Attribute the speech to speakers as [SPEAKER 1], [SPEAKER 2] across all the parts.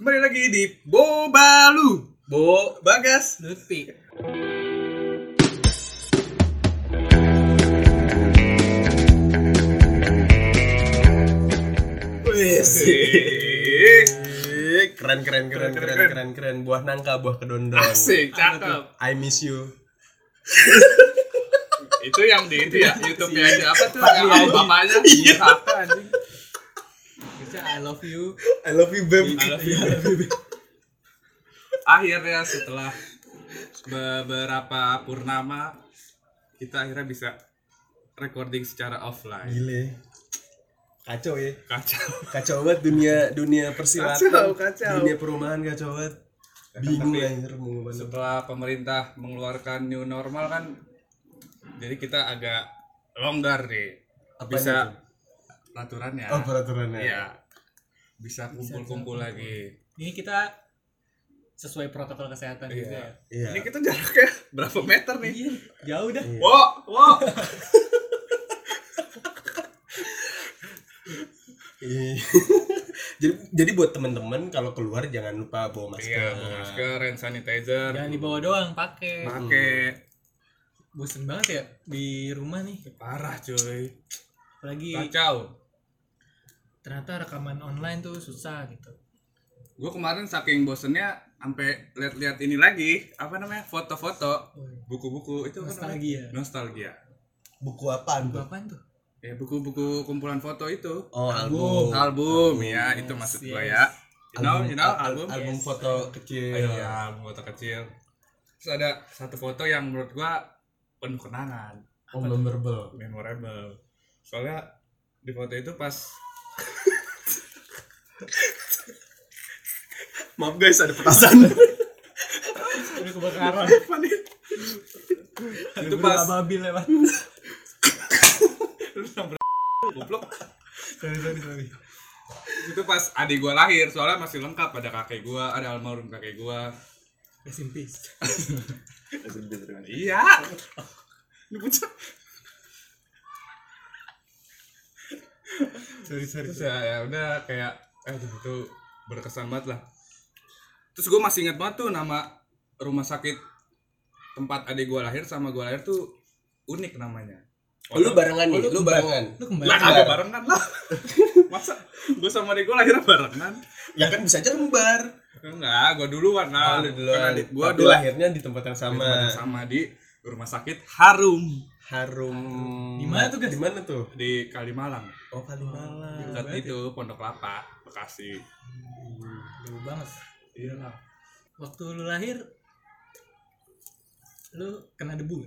[SPEAKER 1] Kembali lagi di Bobalu. Bo Bagas.
[SPEAKER 2] Lutfi.
[SPEAKER 3] Wes.
[SPEAKER 1] Asik.
[SPEAKER 3] Keren keren keren keren keren keren buah nangka buah kedondong.
[SPEAKER 1] Asik, cakep.
[SPEAKER 3] I miss you.
[SPEAKER 1] Itu yang di itu ya, YouTube-nya aja apa tuh?
[SPEAKER 3] Pak
[SPEAKER 1] Yang aja. Iya, apa anjing?
[SPEAKER 2] Bisa I love you.
[SPEAKER 3] I love you babe.
[SPEAKER 2] I love you. I love you.
[SPEAKER 1] Akhirnya setelah beberapa purnama kita akhirnya bisa recording secara offline.
[SPEAKER 3] Gile. Kacau ya.
[SPEAKER 1] Kacau.
[SPEAKER 3] Kacau banget dunia dunia persilatan.
[SPEAKER 1] Kacau, kacau.
[SPEAKER 3] Dunia perumahan kacau banget. Bingung ngomong.
[SPEAKER 1] setelah pemerintah mengeluarkan new normal kan jadi kita agak longgar nih
[SPEAKER 3] Apanya
[SPEAKER 1] bisa
[SPEAKER 3] tuh?
[SPEAKER 1] peraturannya
[SPEAKER 3] Oh peraturannya.
[SPEAKER 1] Iya. Bisa kumpul-kumpul lagi
[SPEAKER 2] Ini kita sesuai protokol kesehatan
[SPEAKER 1] Iya.
[SPEAKER 2] juga ya.
[SPEAKER 3] Iya.
[SPEAKER 1] ini kita jaraknya berapa meter nih
[SPEAKER 2] Iya, jauh dah.
[SPEAKER 3] Iya.
[SPEAKER 1] wow wow
[SPEAKER 3] jadi jadi buat teman-teman kalau keluar jangan lupa bawa masker.
[SPEAKER 1] iya bawa masker hand sanitizer
[SPEAKER 2] Jangan dibawa doang, pakai.
[SPEAKER 1] pakai
[SPEAKER 2] Bosen banget ya di rumah nih.
[SPEAKER 1] parah cuy
[SPEAKER 2] Apalagi
[SPEAKER 1] kacau
[SPEAKER 2] ternyata rekaman online tuh susah gitu.
[SPEAKER 1] gue kemarin saking bosennya sampai lihat-lihat ini lagi apa namanya foto-foto buku-buku itu apa namanya?
[SPEAKER 2] Nostalgia.
[SPEAKER 1] nostalgia
[SPEAKER 3] Buku apaan tuh?
[SPEAKER 2] Apaan tuh?
[SPEAKER 1] ya buku-buku kumpulan foto itu
[SPEAKER 3] Oh
[SPEAKER 2] Album.
[SPEAKER 1] album ya itu
[SPEAKER 2] Yes,
[SPEAKER 1] maksud
[SPEAKER 2] yes.
[SPEAKER 1] gua ya you know you know
[SPEAKER 3] al-
[SPEAKER 1] album
[SPEAKER 3] album
[SPEAKER 2] Yes.
[SPEAKER 3] foto kecil.
[SPEAKER 1] Ayo, ya album foto kecil terus ada satu foto yang menurut gua penuh kenangan
[SPEAKER 3] Oh, memorable.
[SPEAKER 1] memorable soalnya di foto itu pas
[SPEAKER 3] Maaf guys, ada petasan.
[SPEAKER 2] Ini kebakaran.
[SPEAKER 1] itu pas
[SPEAKER 2] babil lewat.
[SPEAKER 1] goblok
[SPEAKER 2] sorry, sorry, sorry.
[SPEAKER 1] itu pas adik gua lahir soalnya masih lengkap ada kakek gua ada almarhum kakek gua
[SPEAKER 2] Rest in peace.
[SPEAKER 1] iya ini bocah
[SPEAKER 2] Sorry, sorry.
[SPEAKER 1] terus ya, ya udah kayak eh itu berkesan banget lah terus gue masih ingat banget tuh nama rumah sakit tempat adik gue lahir sama gue lahir tuh unik namanya
[SPEAKER 3] Oh, lu barengan nih,
[SPEAKER 2] Oh, lu
[SPEAKER 3] lu barengan.
[SPEAKER 2] Lu kembali.
[SPEAKER 1] lah kagak barengan lah masa gue sama adik gue lahir barengan
[SPEAKER 3] Ya kan bisa aja kembar.
[SPEAKER 1] enggak gue duluan lah
[SPEAKER 3] Oh, lu duluan.
[SPEAKER 1] Kan
[SPEAKER 3] Tapi
[SPEAKER 1] dulu
[SPEAKER 3] lahirnya di tempat yang
[SPEAKER 1] sama
[SPEAKER 3] sama.
[SPEAKER 1] sama di rumah sakit Harum
[SPEAKER 3] Harum.
[SPEAKER 2] Di mana tuh, guys?
[SPEAKER 3] Di mana tuh?
[SPEAKER 1] di Kalimalang
[SPEAKER 3] Oh, Kalimalang.
[SPEAKER 1] dekat itu Pondok Kelapa Bekasi
[SPEAKER 2] Jauh banget.
[SPEAKER 1] iya lah
[SPEAKER 2] Waktu lu lahir lu kena debu.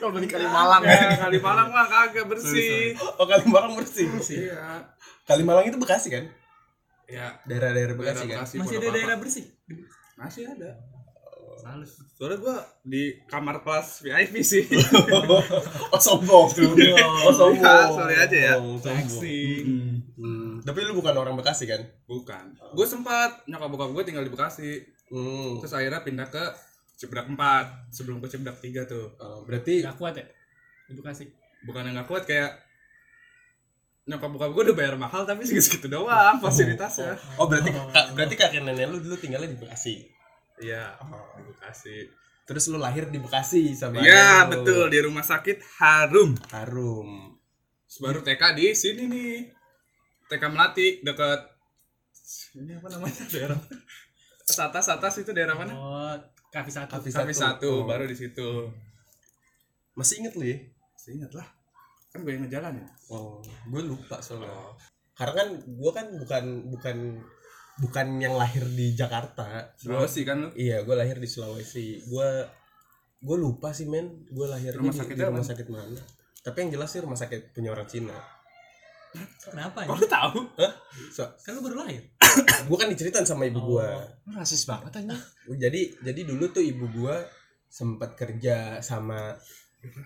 [SPEAKER 3] Kalau di
[SPEAKER 1] Kalimalang ya Kalimalang mah kagak bersih
[SPEAKER 3] Oh, Kalimalang bersih.
[SPEAKER 1] iya
[SPEAKER 3] Kalimalang itu Bekasi kan?
[SPEAKER 1] ya
[SPEAKER 3] Daerah-daerah Bekasi
[SPEAKER 1] daerah
[SPEAKER 3] kan?
[SPEAKER 1] Bekasi,
[SPEAKER 2] Masih ada daerah bersih.
[SPEAKER 1] masih ada
[SPEAKER 2] Salah.
[SPEAKER 1] soalnya gua di kamar kelas VIP sih
[SPEAKER 3] oh, sombong. Oh, sombong.
[SPEAKER 1] Ya, sorry aja ya.
[SPEAKER 3] Sombong.
[SPEAKER 2] Flexing.
[SPEAKER 3] Hmm. Tapi lu bukan orang Bekasi kan?
[SPEAKER 1] bukan gue sempat nyokap bokap gue tinggal di Bekasi
[SPEAKER 3] Hmm.
[SPEAKER 1] terus akhirnya pindah ke Cibadak 4 sebelum ke Cibadak 3 tuh
[SPEAKER 3] Oh, berarti
[SPEAKER 2] Gak kuat ya? Edukasi.
[SPEAKER 1] bukan yang gak kuat kayak nyokap bokap gue udah bayar mahal tapi segitu-segitu doang fasilitasnya
[SPEAKER 3] Oh, berarti ka- berarti kakek nenek lu dulu tinggalnya di Bekasi.
[SPEAKER 1] Iya. Di Bekasi.
[SPEAKER 3] Terus lu lahir di Bekasi sama
[SPEAKER 1] iya betul di rumah sakit Harum.
[SPEAKER 3] Harum.
[SPEAKER 1] Terus baru TK di sini nih. TK Melati dekat ini apa namanya? Daerah atas atas itu daerah mana?
[SPEAKER 2] Oh, kafe satu.
[SPEAKER 3] Kafe
[SPEAKER 1] Kami satu.
[SPEAKER 3] Oh.
[SPEAKER 1] baru di situ.
[SPEAKER 3] Masih inget lu ya?
[SPEAKER 1] Masih ingat lah. Kan gue yang ngejalan ya
[SPEAKER 3] Oh, gue lupa soalnya. Karena kan gue kan bukan bukan bukan yang lahir di Jakarta.
[SPEAKER 1] Sulawesi kan lu
[SPEAKER 3] Iya, gue lahir di Sulawesi. Gue gue lupa sih men, gue lahir
[SPEAKER 1] Rumah
[SPEAKER 3] di, di rumah
[SPEAKER 1] apa?
[SPEAKER 3] sakit mana. Tapi yang jelas sih rumah sakit punya orang Cina.
[SPEAKER 2] Kenapa
[SPEAKER 1] kok
[SPEAKER 2] ya?
[SPEAKER 1] lu tahu
[SPEAKER 3] Hah? So,
[SPEAKER 2] Kan lu baru lahir.
[SPEAKER 3] gue kan diceritain sama ibu gue.
[SPEAKER 2] Oh.
[SPEAKER 1] rasis banget aja
[SPEAKER 3] Jadi jadi dulu tuh ibu gue sempat kerja sama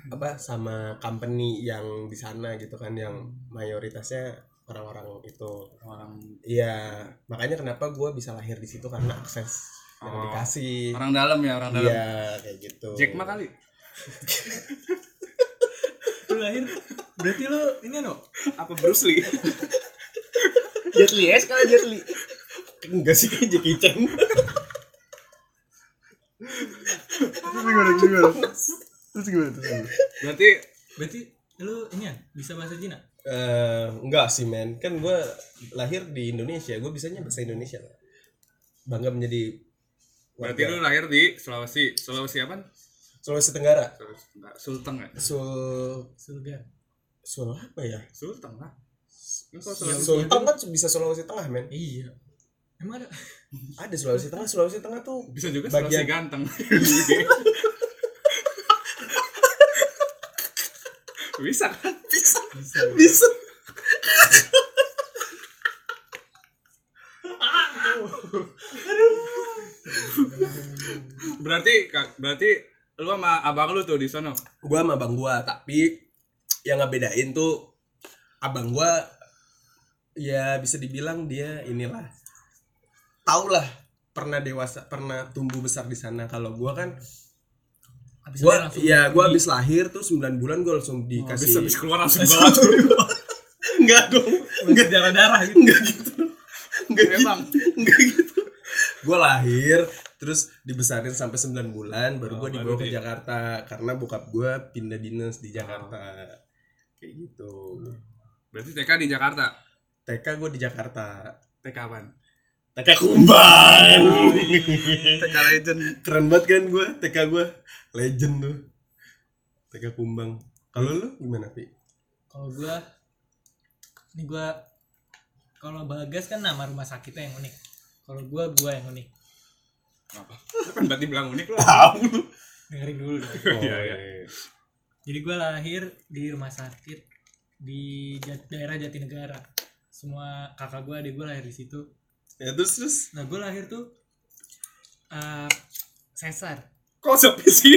[SPEAKER 3] apa sama company yang di sana gitu kan yang mayoritasnya orang-orang itu
[SPEAKER 1] orang
[SPEAKER 3] Iya, makanya kenapa gue bisa lahir di situ karena akses yang
[SPEAKER 1] Oh.
[SPEAKER 3] dikasih.
[SPEAKER 1] orang dalam ya orang dalam
[SPEAKER 3] Iya, kayak gitu.
[SPEAKER 1] Jack Ma kali
[SPEAKER 2] Lu lahir berarti lu ini no
[SPEAKER 1] apa Bruce Lee
[SPEAKER 3] Jet Li, eh sekali Jet Li. enggak sih kayak Jackie Chan?
[SPEAKER 4] Terus gimana? Terus gimana? Terus gimana?
[SPEAKER 1] Berarti
[SPEAKER 2] Berarti lu ini ya bisa bahasa Cina?
[SPEAKER 3] Eh, enggak sih men kan gue lahir di Indonesia gue bisanya bahasa Indonesia bangga menjadi
[SPEAKER 1] berarti lu lahir di Sulawesi. Sulawesi apa?
[SPEAKER 3] Sulawesi Tenggara
[SPEAKER 1] Sulteng ya?
[SPEAKER 3] Sul
[SPEAKER 2] Surga.
[SPEAKER 3] Sul apa ya
[SPEAKER 1] Sulteng lah. Sulawesi
[SPEAKER 3] Sultan kan bisa Sulawesi Tengah men
[SPEAKER 2] Iya. Emang ada?
[SPEAKER 3] ada Sulawesi Tengah Sulawesi Tengah tuh
[SPEAKER 1] bisa juga
[SPEAKER 3] Bagian-
[SPEAKER 1] Sulawesi ganteng. bisa kan?
[SPEAKER 2] Bisa.
[SPEAKER 3] bisa
[SPEAKER 1] Berarti Kak, berarti lu sama abang lu tuh di sono.
[SPEAKER 3] gue sama abang gue tapi yang ngebedain tuh abang gue ya bisa dibilang dia inilah tau lah pernah dewasa pernah tumbuh besar di sana kalau gue kan Gua
[SPEAKER 2] lahir langsung
[SPEAKER 3] ya gua
[SPEAKER 2] pergi.
[SPEAKER 3] habis lahir tuh 9 bulan gua langsung
[SPEAKER 1] Habis
[SPEAKER 3] dikasih
[SPEAKER 1] habis keluar langsung bawa
[SPEAKER 3] enggak dong.
[SPEAKER 2] Enggak. darah-darah gitu.
[SPEAKER 3] enggak gitu. Enggak gitu. Enggak gitu. Gua lahir terus dibesarin sampai 9 bulan baru gua
[SPEAKER 1] Oh,
[SPEAKER 3] dibawa
[SPEAKER 1] baru
[SPEAKER 3] ke Jakarta. Karena bokap gua pindah dinas di Jakarta. Kayak gitu.
[SPEAKER 1] Berarti TK di Jakarta.
[SPEAKER 3] TK gua di Jakarta.
[SPEAKER 1] TK apaan?
[SPEAKER 3] TK Kumbang.
[SPEAKER 1] TK Legend.
[SPEAKER 3] keren banget kan gua TK gua legend tuh TK Kumbang kalau lu gimana Pi?
[SPEAKER 2] Kalau gua ini gua kalau Bagas kan nama rumah sakitnya yang unik. Kalau gua gua yang unik.
[SPEAKER 1] Apa? Kan berarti bilang unik lu.
[SPEAKER 2] Dengerin dulu dong.
[SPEAKER 1] Iya, iya.
[SPEAKER 2] Jadi gua lahir di rumah sakit di Jat- daerah Jatinegara. Semua kakak gua adik gua lahir di situ.
[SPEAKER 3] ya terus terus
[SPEAKER 2] Nah, gua lahir tuh eh sesar.
[SPEAKER 1] Kok sepi sih?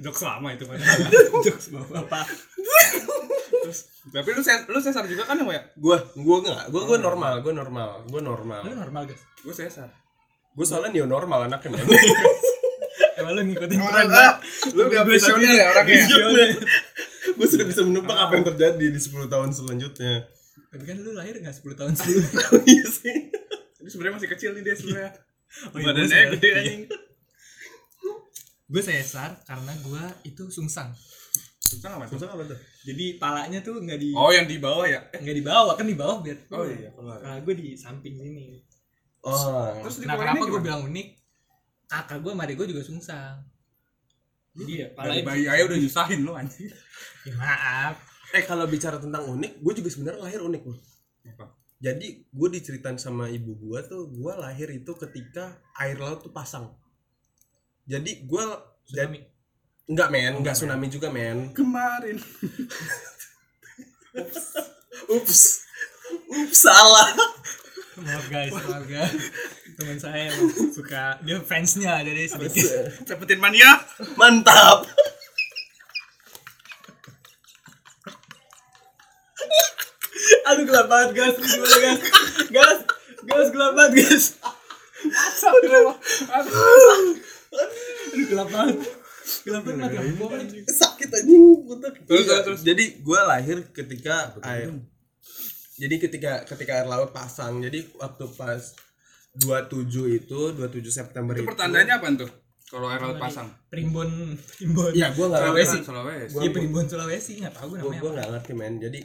[SPEAKER 1] Jokes lama itu kan.
[SPEAKER 2] Jokes bapak.
[SPEAKER 1] Terus tapi lu ses- lu sesar juga kan ya?
[SPEAKER 3] gua gua enggak gua gua normal gua normal gua normal
[SPEAKER 2] Lu normal, guys.
[SPEAKER 1] Gue sesar.
[SPEAKER 3] gua soalnya neo normal anaknya
[SPEAKER 2] Emang lu ngikutin tren?
[SPEAKER 1] Lu gak visioner ya orangnya.
[SPEAKER 3] Gua sudah bisa menebak apa yang terjadi di 10 tahun selanjutnya
[SPEAKER 2] Tapi kan lu lahir gak 10 tahun sebelumnya.
[SPEAKER 3] iya sih
[SPEAKER 1] Ini sebenarnya masih kecil nih dia sebenarnya.
[SPEAKER 2] Oh iya,
[SPEAKER 1] Badannya gede
[SPEAKER 2] sebenarnya.
[SPEAKER 1] anjing.
[SPEAKER 2] Gue sesar karena gue itu sungsang.
[SPEAKER 1] Susah apa?
[SPEAKER 3] susah apa tuh
[SPEAKER 2] Jadi palanya tuh nggak di
[SPEAKER 1] Oh, yang di bawah ya? Eh,
[SPEAKER 2] nggak di bawah kan di bawah biar
[SPEAKER 1] Oh iya, keluar.
[SPEAKER 2] Nah, gue di samping sini.
[SPEAKER 3] oh
[SPEAKER 1] Terus
[SPEAKER 2] Nah,
[SPEAKER 1] dikeluarinnya
[SPEAKER 2] kenapa gue bilang unik? Kakak gue sama adik gue juga sungsang. Jadi ya
[SPEAKER 1] Dari bayi aja udah nyusahin lu anjing.
[SPEAKER 2] Ya, maaf.
[SPEAKER 3] eh kalau bicara tentang unik gue juga sebenarnya lahir unik loh
[SPEAKER 1] Apa?
[SPEAKER 3] jadi gue diceritain sama ibu gue tuh gue lahir itu ketika air laut tuh pasang jadi gue jadi
[SPEAKER 2] Tsunami.
[SPEAKER 3] enggak men enggak tsunami juga men
[SPEAKER 1] Kemarin.
[SPEAKER 3] ups ups salah
[SPEAKER 2] Maaf guys, maaf guys. Teman saya emang suka dia fansnya jadi sedikit.
[SPEAKER 1] Cepetin mania.
[SPEAKER 3] mantap
[SPEAKER 2] Aduh gelap banget guys, gimana guys? Guys, guys gelap banget guys. Aduh gelap banget. Gelap banget nih?
[SPEAKER 3] sakit anjing butek.
[SPEAKER 1] Terus,
[SPEAKER 3] Iya,
[SPEAKER 1] terus, terus.
[SPEAKER 3] jadi gue lahir ketika air jadi ketika ketika air laut pasang jadi waktu pas 27 itu 27 September
[SPEAKER 1] Itu
[SPEAKER 3] itu
[SPEAKER 1] pertandanya apa tuh? Kalau air laut pasang.
[SPEAKER 2] Primbon, primbon.
[SPEAKER 3] ya gue nggak
[SPEAKER 2] Sulawesi.
[SPEAKER 1] Sulawesi.
[SPEAKER 2] Iya primbon Sulawesi nggak tahu gue
[SPEAKER 3] gue
[SPEAKER 2] namanya
[SPEAKER 3] gue nggak ngerti men jadi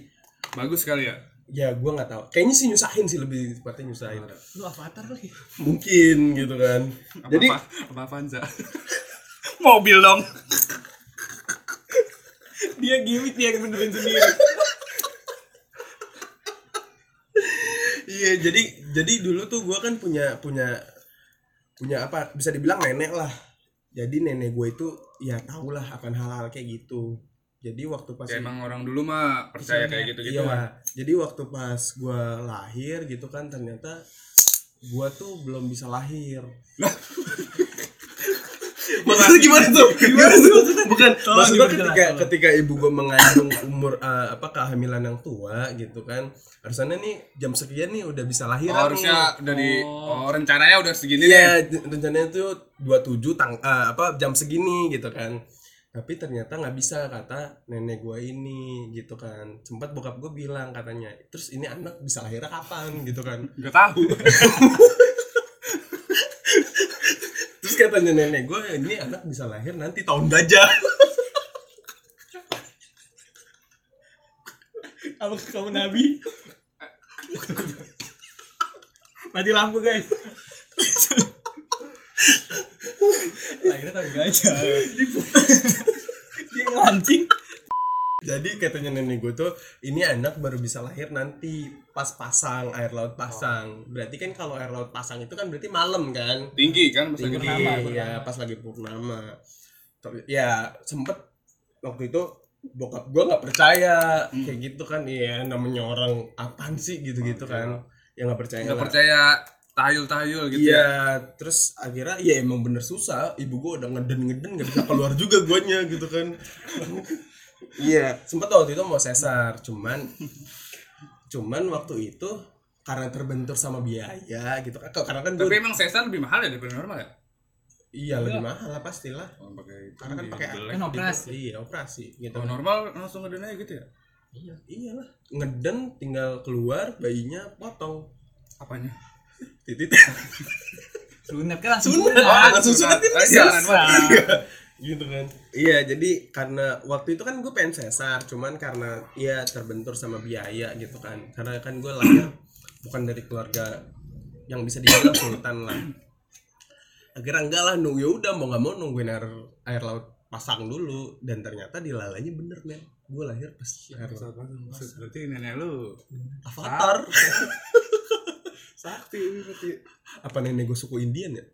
[SPEAKER 1] Bagus sekali ya.
[SPEAKER 3] ya gue nggak tahu kayaknya sih nyusahin sih lebih tepatnya nyusahin
[SPEAKER 2] Lu avatar lagi.
[SPEAKER 3] mungkin gitu kan
[SPEAKER 1] Apa
[SPEAKER 3] jadi
[SPEAKER 1] apa, apa Avanza? Mobil dong.
[SPEAKER 2] Dia gimmick dia yang benerin sendiri.
[SPEAKER 3] iya jadi jadi dulu tuh gue kan punya punya punya apa bisa dibilang nenek lah. Jadi nenek gue itu ya tau lah akan hal-hal kayak gitu. Jadi waktu pas
[SPEAKER 1] Ya emang orang dulu mah percaya kayak gitu-gitu
[SPEAKER 3] iya
[SPEAKER 1] kan.
[SPEAKER 3] jadi waktu pas gue lahir gitu kan ternyata gue tuh belum bisa lahir maksudnya gimana tuh? Gimana tuh? bukan
[SPEAKER 2] Tolong
[SPEAKER 3] maksudnya ketika
[SPEAKER 2] tolong.
[SPEAKER 3] ketika ibu gue mengandung umur eh, apa kehamilan yang tua gitu kan harusnya nih jam sekian nih udah bisa lahir
[SPEAKER 1] Oh, harusnya udah di
[SPEAKER 2] Oh.
[SPEAKER 1] oh rencananya udah segini
[SPEAKER 3] Iya, j- rencananya tuh 27 tang eh, apa jam segini gitu kan. tapi ternyata nggak bisa kata nenek gue ini gitu kan. Sempat bokap gue bilang katanya terus ini anak bisa lahirnya kapan? gitu kan.
[SPEAKER 1] Gak tahu.
[SPEAKER 3] katanya nenek gue ini anak bisa lahir nanti tahun gajah
[SPEAKER 2] Apakah kamu nabi? Mati lampu guys. Akhirnya tahun gajah. Dia ngelancing.
[SPEAKER 3] Jadi katanya nenek gue tuh ini anak baru bisa lahir nanti pas pasang air laut pasang berarti kan kalau air laut pasang itu kan berarti malam kan
[SPEAKER 1] Tinggi kan pas lagi
[SPEAKER 3] tinggi
[SPEAKER 1] purnama.
[SPEAKER 3] ya pas lagi purnama Tapi, ya sempet waktu itu bokap gue nggak percaya
[SPEAKER 1] Hmm.
[SPEAKER 3] kayak gitu kan iya namanya orang apaan sih gitu gitu
[SPEAKER 1] Oke.
[SPEAKER 3] kan yang nggak percaya
[SPEAKER 1] Gak
[SPEAKER 3] nggak-
[SPEAKER 1] percaya tahayul-tahayul gitu ya.
[SPEAKER 3] Iya, terus akhirnya ya emang bener susah. Ibu gue udah ngeden-ngeden nggak bisa keluar juga guanya gitu kan. Iya, sempat waktu itu mau sesar, cuman cuman waktu itu karena terbentur sama biaya gitu kan. Karena kan
[SPEAKER 1] Tapi
[SPEAKER 3] gue
[SPEAKER 1] emang sesar lebih mahal ya daripada normal ya?
[SPEAKER 3] iya lebih mahal lah pastilah.
[SPEAKER 1] Oh, pakai
[SPEAKER 3] Karena kan pakai
[SPEAKER 2] Kan operasi.
[SPEAKER 3] Iya, operasi gitu.
[SPEAKER 1] Kalau normal langsung ngeden aja gitu ya?
[SPEAKER 2] Iya.
[SPEAKER 3] Iyalah, ngeden tinggal keluar bayinya potong
[SPEAKER 1] Apanya?
[SPEAKER 3] titit.
[SPEAKER 2] Sunat kan langsung
[SPEAKER 3] Sunat.
[SPEAKER 2] sunat.
[SPEAKER 3] langsung sunat kan bisa. Gitu kan? Iya jadi karena waktu itu kan gue pengen sesar cuman karena ya terbentur sama biaya gitu kan. Karena kan gue lahir bukan dari keluarga yang bisa dibilang sultan lah. Akhirnya enggak lah nunggu ya udah mau nggak mau nungguin air air laut pasang dulu. Dan ternyata dilalanya bener men. Gue lahir pas air laut.
[SPEAKER 1] Maksud berarti nenek lu
[SPEAKER 3] avatar.
[SPEAKER 1] Sakti berarti.
[SPEAKER 3] apa nenek gue suku Indian ya?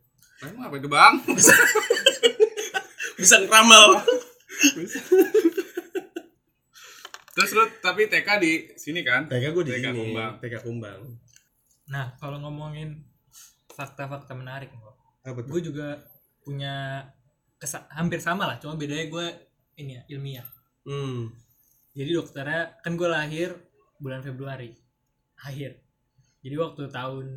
[SPEAKER 1] Emang apa itu bang?
[SPEAKER 3] bisa ngeramal
[SPEAKER 1] Terus lu tapi TK di sini kan?
[SPEAKER 3] TK gue di
[SPEAKER 1] TK
[SPEAKER 3] sini
[SPEAKER 1] Kumbang.
[SPEAKER 3] TK Kumbang
[SPEAKER 2] Nah, kalau ngomongin fakta-fakta menarik,
[SPEAKER 3] tuh
[SPEAKER 2] gue juga punya kesa- hampir sama lah, cuma bedanya gue ini ya ilmiah.
[SPEAKER 3] hmm
[SPEAKER 2] Jadi dokternya kan gue lahir bulan Februari akhir. Jadi waktu tahun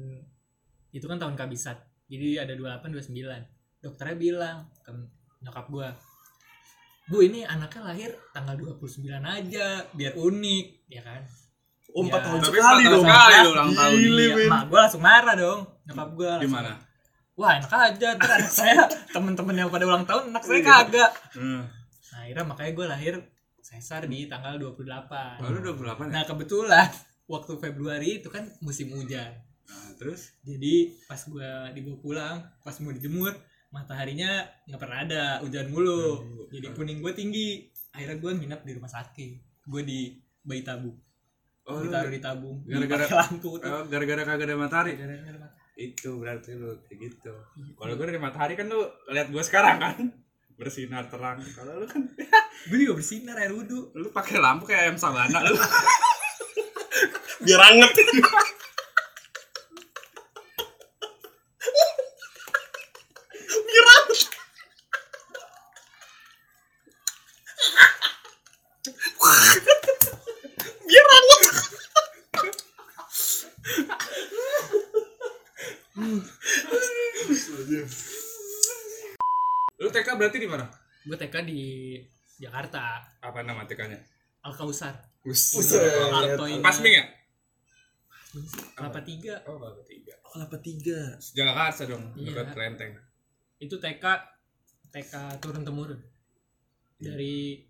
[SPEAKER 2] itu kan tahun kabisat. Jadi ada 28 29. Dokternya bilang ke nyokap gue, "Bu, ini anaknya lahir tanggal 29 aja, biar unik." Ya kan?
[SPEAKER 3] oh empat
[SPEAKER 2] Ya.
[SPEAKER 3] tahun sekali dong
[SPEAKER 1] tahun sekali ulang tahun.
[SPEAKER 3] Gile,
[SPEAKER 2] Iya,
[SPEAKER 3] men.
[SPEAKER 2] mak gue langsung marah dong. Nyokap gue
[SPEAKER 1] Di mana?
[SPEAKER 2] Wah, enak aja tuh anak saya temen-temen yang pada ulang tahun anak saya kagak.
[SPEAKER 1] Hmm.
[SPEAKER 2] Nah, akhirnya makanya gue lahir sesar di tanggal 28.
[SPEAKER 1] Lalu 28 ya?
[SPEAKER 2] Nah, kebetulan waktu Februari itu kan musim hujan.
[SPEAKER 1] Nah, terus
[SPEAKER 2] Jadi pas gua dibawa pulang, pas mau dijemur, mataharinya nggak pernah ada, hujan mulu. Jadi kuning gue tinggi. Akhirnya gue nginep di rumah sakit. Gue di bayi tabung.
[SPEAKER 1] Oh,
[SPEAKER 2] Ditaruh di tabung.
[SPEAKER 1] gara-gara-
[SPEAKER 2] lampu tuh.
[SPEAKER 1] Oh, gara-gara kagak ada matahari.
[SPEAKER 2] Gara-gara matahari.
[SPEAKER 1] Itu berarti lu kayak gitu. Kalau gue dari matahari kan lu lihat gue sekarang kan bersinar terang. Kalau lu kan
[SPEAKER 2] Gue juga bersinar air wudhu.
[SPEAKER 1] lu pakai lampu kayak ayam sabana lu.
[SPEAKER 3] biar anget
[SPEAKER 1] berarti di mana?
[SPEAKER 2] Gue TK di Jakarta.
[SPEAKER 1] Apa nama TK-nya?
[SPEAKER 2] Al Kausar. Ini
[SPEAKER 1] Pasming ya?
[SPEAKER 2] Kelapa tiga.
[SPEAKER 1] Oh, Kelapa Tiga.
[SPEAKER 3] kelapa tiga
[SPEAKER 1] Jakarta dong,
[SPEAKER 2] Iya.
[SPEAKER 1] dekat Lenteng.
[SPEAKER 2] Itu TK TK turun temurun. Dari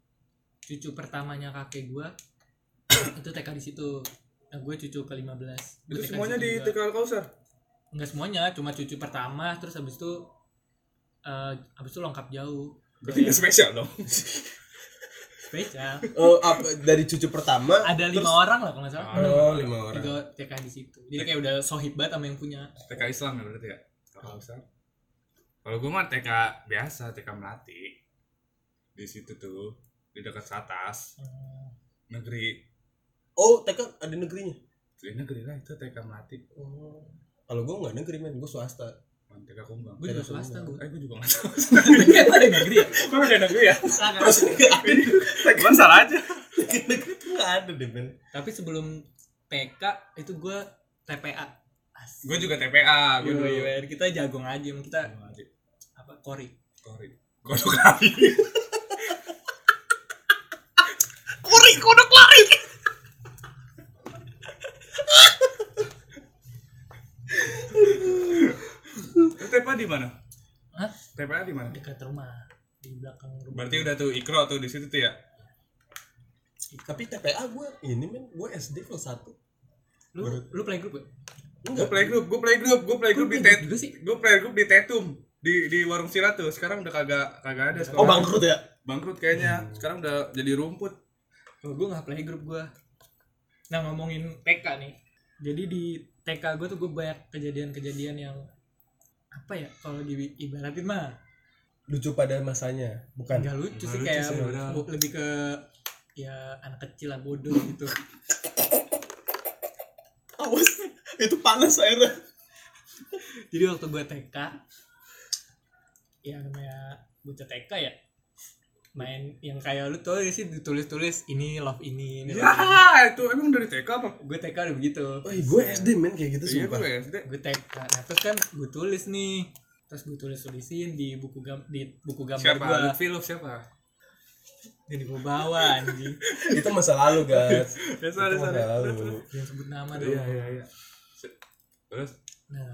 [SPEAKER 2] cucu pertamanya kakek gua itu TK di situ. Nah, gue cucu ke-15. Gua
[SPEAKER 1] Itu
[SPEAKER 2] TK
[SPEAKER 1] semuanya di
[SPEAKER 2] juga.
[SPEAKER 1] TK Alkausar.
[SPEAKER 2] Enggak semuanya, cuma cucu pertama terus habis itu eh habis itu lengkap jauh.
[SPEAKER 1] Berarti nggak spesial dong.
[SPEAKER 2] Spesial.
[SPEAKER 3] oh apa dari cucu pertama
[SPEAKER 2] Ada lima orang lah kalau nggak salah.
[SPEAKER 3] oh lima orang
[SPEAKER 2] Tiga TK di situ. Jadi kayak udah sohib banget sama yang punya.
[SPEAKER 1] TK Islam ya berarti ya? Alkausar. Kalau gue mah TK biasa, TK Melati. Di situ tuh, di dekat atas. Negeri.
[SPEAKER 3] oh TK ada negerinya
[SPEAKER 1] Di negeri lah itu TK Melati.
[SPEAKER 3] oh kalau gue nggak negeri men gue swasta
[SPEAKER 1] Kumbang, Kumbang.
[SPEAKER 2] Gue juga swasta gue.
[SPEAKER 1] Eh, gue juga nggak tahu.
[SPEAKER 2] Gue ada negeri ya?
[SPEAKER 1] Gue ada negeri ya?
[SPEAKER 3] Terus
[SPEAKER 1] gue salah aja.
[SPEAKER 3] Negeri tuh nggak ada deh men.
[SPEAKER 2] Tapi sebelum PK itu gue TPA.
[SPEAKER 1] Gue juga TPA. Gue dulu.
[SPEAKER 2] Kita jago ngaji, kita apa kori.
[SPEAKER 1] Kori. Kodok lari.
[SPEAKER 3] kori, kodok lari.
[SPEAKER 1] TPA di mana?
[SPEAKER 2] Hah?
[SPEAKER 1] TPA di mana?
[SPEAKER 2] dekat rumah di belakang rumah
[SPEAKER 1] Berarti udah tuh ikro tuh di situ tuh ya.
[SPEAKER 3] tapi TPA gue ini men gue SD kelas 1
[SPEAKER 2] lu lu playgroup gak?
[SPEAKER 1] Gue playgroup, gue playgroup, gue playgroup di
[SPEAKER 2] Kok
[SPEAKER 1] tet,
[SPEAKER 2] juga sih?
[SPEAKER 1] gue playgroup di Tetum di di warung Sila tuh. Sekarang udah kagak kagak ada.
[SPEAKER 3] oh
[SPEAKER 1] sekarang.
[SPEAKER 3] bangkrut ya
[SPEAKER 1] Bangkrut kayaknya. Sekarang udah jadi rumput.
[SPEAKER 2] Kalau gue nggak playgroup gue. Nah ngomongin TK nih. Jadi di TK gue tuh gue banyak kejadian-kejadian yang apa ya kalau di ibaratin mah
[SPEAKER 3] lucu pada masanya bukan
[SPEAKER 2] nggak lucu
[SPEAKER 1] Nggak
[SPEAKER 2] sih
[SPEAKER 1] lucu
[SPEAKER 2] kayak
[SPEAKER 1] sih, udah.
[SPEAKER 2] bu- lebih ke ya anak kecil lah bodoh gitu.
[SPEAKER 3] awas itu panas airnya
[SPEAKER 2] Jadi waktu gue TK ya namanya bocah TK ya main yang kayak lu tuh sih ditulis-tulis ini love ini, ini love ini.
[SPEAKER 1] Ya, itu emang dari TK apa?
[SPEAKER 2] gue TK udah begitu
[SPEAKER 3] oh gue SD men kayak gitu
[SPEAKER 1] Iya,
[SPEAKER 3] sumpah
[SPEAKER 1] gue SD.
[SPEAKER 2] gue TK nah terus kan gue tulis nih terus gue tulis tulisin di buku gam di buku gambar
[SPEAKER 1] Siapa?
[SPEAKER 2] gue
[SPEAKER 1] Lutfi Love siapa?
[SPEAKER 2] jadi gue bawa anjing
[SPEAKER 3] itu masa lalu guys
[SPEAKER 1] Ya,
[SPEAKER 3] itu masa
[SPEAKER 1] sorry.
[SPEAKER 3] lalu
[SPEAKER 2] yang sebut nama tuh
[SPEAKER 1] Iya, iya, iya. Terus
[SPEAKER 2] nah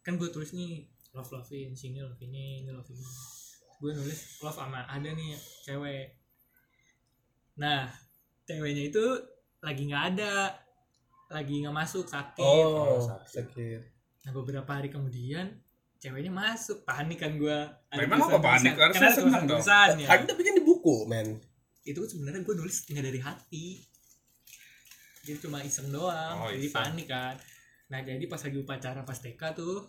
[SPEAKER 2] kan gue tulis nih love love in sini love ini ini love ini gue nulis love sama ada nih cewek nah ceweknya itu lagi nggak ada lagi nggak masuk sakit
[SPEAKER 3] oh
[SPEAKER 1] sakit.
[SPEAKER 3] sakit
[SPEAKER 2] nah beberapa hari kemudian ceweknya masuk panik kan gue
[SPEAKER 1] Emang apa panik? Harusnya senang dong.
[SPEAKER 3] kan tapi kan di buku men
[SPEAKER 2] itu sebenarnya gue nulis nggak dari hati jadi cuma iseng doang
[SPEAKER 1] Oh,
[SPEAKER 2] jadi
[SPEAKER 1] iseng.
[SPEAKER 2] panik kan nah jadi pas lagi upacara pas TK tuh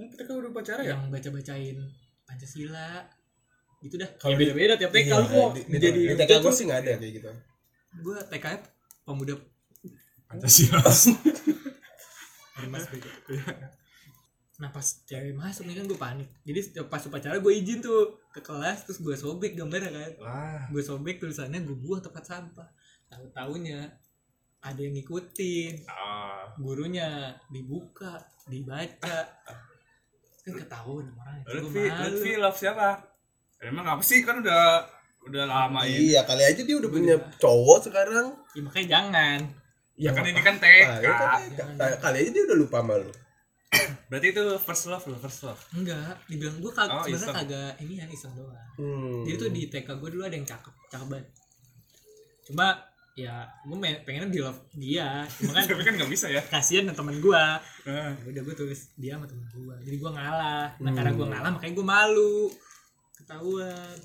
[SPEAKER 1] Emang kita kan udah pacaran ya?
[SPEAKER 2] yang baca bacain pancasila gitu dah.
[SPEAKER 3] Kalau
[SPEAKER 2] ya beda beda tiap TK
[SPEAKER 3] Iya,
[SPEAKER 2] lu kok
[SPEAKER 3] di, di,
[SPEAKER 2] jadi
[SPEAKER 3] di TK gue sih nggak ada kayak gitu.
[SPEAKER 2] Gue TK -nya pemuda
[SPEAKER 1] Pancasila.
[SPEAKER 2] Nah pas cewek masuk nih kan gue panik. Jadi setiap pas upacara gue izin tuh ke kelas terus gue sobek gambarnya kan.
[SPEAKER 1] Wah.
[SPEAKER 2] gue sobek tulisannya gue buang tempat sampah. Tahu taunya ada yang ngikutin.
[SPEAKER 1] Ah.
[SPEAKER 2] gurunya dibuka dibaca. Kan ketahuan orang
[SPEAKER 1] Lutfi,
[SPEAKER 2] gue malu.
[SPEAKER 1] Lutfi Love siapa? Emang apa sih kan udah udah lama ini.
[SPEAKER 3] iya kali aja dia udah punya cowok sekarang
[SPEAKER 2] ya, makanya jangan
[SPEAKER 3] ya
[SPEAKER 1] kan
[SPEAKER 3] nggak
[SPEAKER 1] ini kan. TK.
[SPEAKER 3] Ya kan TK. kali aja dia udah lupa sama lu
[SPEAKER 1] Berarti itu first love lo, first love.
[SPEAKER 2] enggak dibilang gue kag
[SPEAKER 1] Oh,
[SPEAKER 2] sebenarnya kagak ini ya iseng doang
[SPEAKER 3] hmm.
[SPEAKER 2] jadi tuh di TK gue dulu ada yang cakep cakep banget cuma ya gue pengennya di love dia cuma kan
[SPEAKER 1] Tapi kan nggak bisa ya.
[SPEAKER 2] kasihan sama temen gue
[SPEAKER 1] Ah.
[SPEAKER 2] udah gue tulis dia sama temen gue jadi gue ngalah nah karena gue ngalah makanya gue malu ketahuan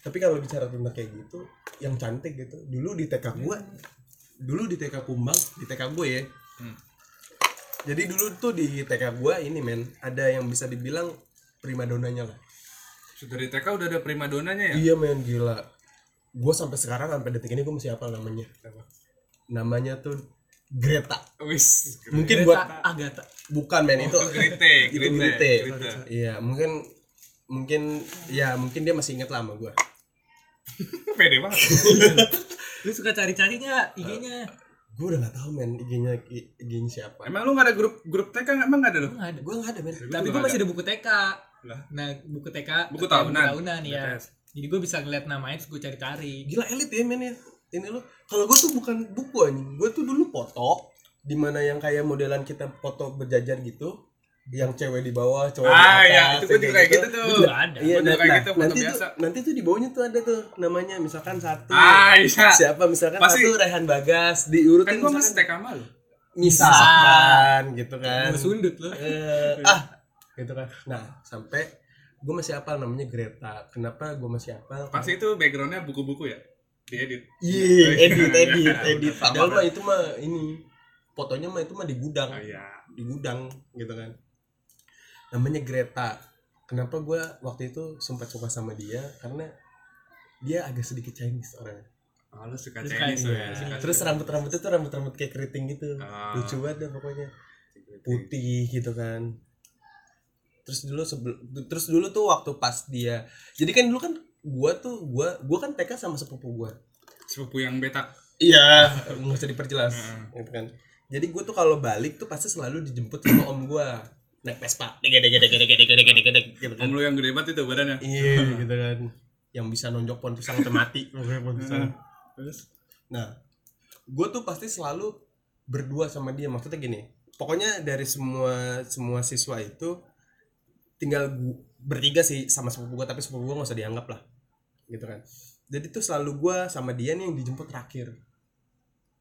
[SPEAKER 3] tapi kalau bicara tentang kayak gitu yang cantik gitu dulu di TK gua dulu di TK Kumbang di TK gue ya
[SPEAKER 1] Hmm.
[SPEAKER 3] jadi dulu tuh di TK gua ini men ada yang bisa dibilang primadonanya lah
[SPEAKER 1] Sudah dari TK udah ada prima donanya ya?
[SPEAKER 3] iya men gila gua sampai sekarang sampai detik ini gua masih hafal namanya namanya tuh Greta
[SPEAKER 1] Wis.
[SPEAKER 3] mungkin
[SPEAKER 2] Greta
[SPEAKER 3] buat
[SPEAKER 2] Agatha
[SPEAKER 3] bukan men itu
[SPEAKER 1] itu Grite,
[SPEAKER 3] itu.
[SPEAKER 1] Grite.
[SPEAKER 3] Grite. iya mungkin mungkin ya mungkin dia masih inget lah sama gua
[SPEAKER 1] Pede banget.
[SPEAKER 2] lu suka cari-cari nggak IG-nya
[SPEAKER 3] gua udah gak tahu men IG-nya IG-nya siapa
[SPEAKER 1] Emang lu gak ada grup grup TK emang gak ada lu?
[SPEAKER 2] Lu nggak ada
[SPEAKER 3] gua gak ada men
[SPEAKER 2] tapi gue masih
[SPEAKER 1] ada.
[SPEAKER 2] buku TK
[SPEAKER 1] Lah.
[SPEAKER 2] nah buku TK
[SPEAKER 1] Buku tahunan.
[SPEAKER 2] tahunan ya
[SPEAKER 1] BTS.
[SPEAKER 2] jadi gue bisa ngeliat namanya terus gue cari-cari
[SPEAKER 3] gila elit ya men ya ini lo kalau gue tuh bukan buku anjing gue tuh dulu foto di mana yang kayak modelan kita foto berjajar gitu yang cewek di bawah cowok
[SPEAKER 1] Ah
[SPEAKER 3] di
[SPEAKER 1] ya,
[SPEAKER 3] atas
[SPEAKER 1] itu gue juga kayak gitu
[SPEAKER 2] Gua
[SPEAKER 1] tuh.
[SPEAKER 2] juga ada
[SPEAKER 3] iya nah,
[SPEAKER 1] kayak
[SPEAKER 3] nah,
[SPEAKER 1] gitu, foto
[SPEAKER 3] nanti tuh
[SPEAKER 1] biasa.
[SPEAKER 3] nanti tuh di bawahnya tuh ada tuh namanya misalkan satu
[SPEAKER 1] Ah iya.
[SPEAKER 3] siapa misalkan
[SPEAKER 1] Pasti-
[SPEAKER 3] satu Rehan Bagas diurutin
[SPEAKER 1] Kan gua masih
[SPEAKER 3] misalkan
[SPEAKER 1] TK malu.
[SPEAKER 3] misalkan gitu kan
[SPEAKER 2] gue sundut loh
[SPEAKER 3] Eh, ah gitu kan nah sampai gue masih hafal namanya Greta kenapa gue masih hafal
[SPEAKER 1] Pasti itu backgroundnya buku-buku ya? Diedit.
[SPEAKER 3] Iya, edit,
[SPEAKER 1] Iya,
[SPEAKER 3] edit,
[SPEAKER 1] iya,
[SPEAKER 3] edit.
[SPEAKER 1] sama
[SPEAKER 3] Padahal mah itu mah ini fotonya mah itu mah di gudang,
[SPEAKER 1] Oh iya.
[SPEAKER 3] di gudang gitu kan. Namanya Greta. Kenapa gue waktu itu sempat suka sama dia? Karena dia agak sedikit Chinese orangnya.
[SPEAKER 1] Oh, lu suka Chinese
[SPEAKER 2] suka-
[SPEAKER 1] ya?
[SPEAKER 2] iya.
[SPEAKER 1] Suka
[SPEAKER 3] Terus rambut rambutnya tuh rambut rambut kayak keriting gitu,
[SPEAKER 1] Ah.
[SPEAKER 3] lucu banget dah pokoknya. Putih gitu kan. Terus dulu sebelum, terus dulu tuh waktu pas dia, jadi kan dulu kan gua tuh gua gua kan TK sama sepupu gua.
[SPEAKER 1] Sepupu yang beta.
[SPEAKER 3] Iya, nggak usah diperjelas,
[SPEAKER 1] Heeh.
[SPEAKER 3] gitu kan. Jadi gue tuh kalau balik tuh pasti selalu dijemput sama om gue naik Vespa, dege dege dege dege dege dege gitu kan.
[SPEAKER 1] Om lu yang gede banget itu badannya.
[SPEAKER 3] Iya, gitu kan. Yang bisa nonjok pohon pisang sampai mati, pohon pisang.
[SPEAKER 1] terus
[SPEAKER 3] Nah, gue tuh pasti selalu berdua sama dia. Maksudnya gini, pokoknya dari semua semua siswa itu tinggal gu- bertiga sih sama sepupu gue, tapi sepupu gue gak usah dianggap lah, gitu kan. Jadi tuh selalu gue sama dia nih yang dijemput terakhir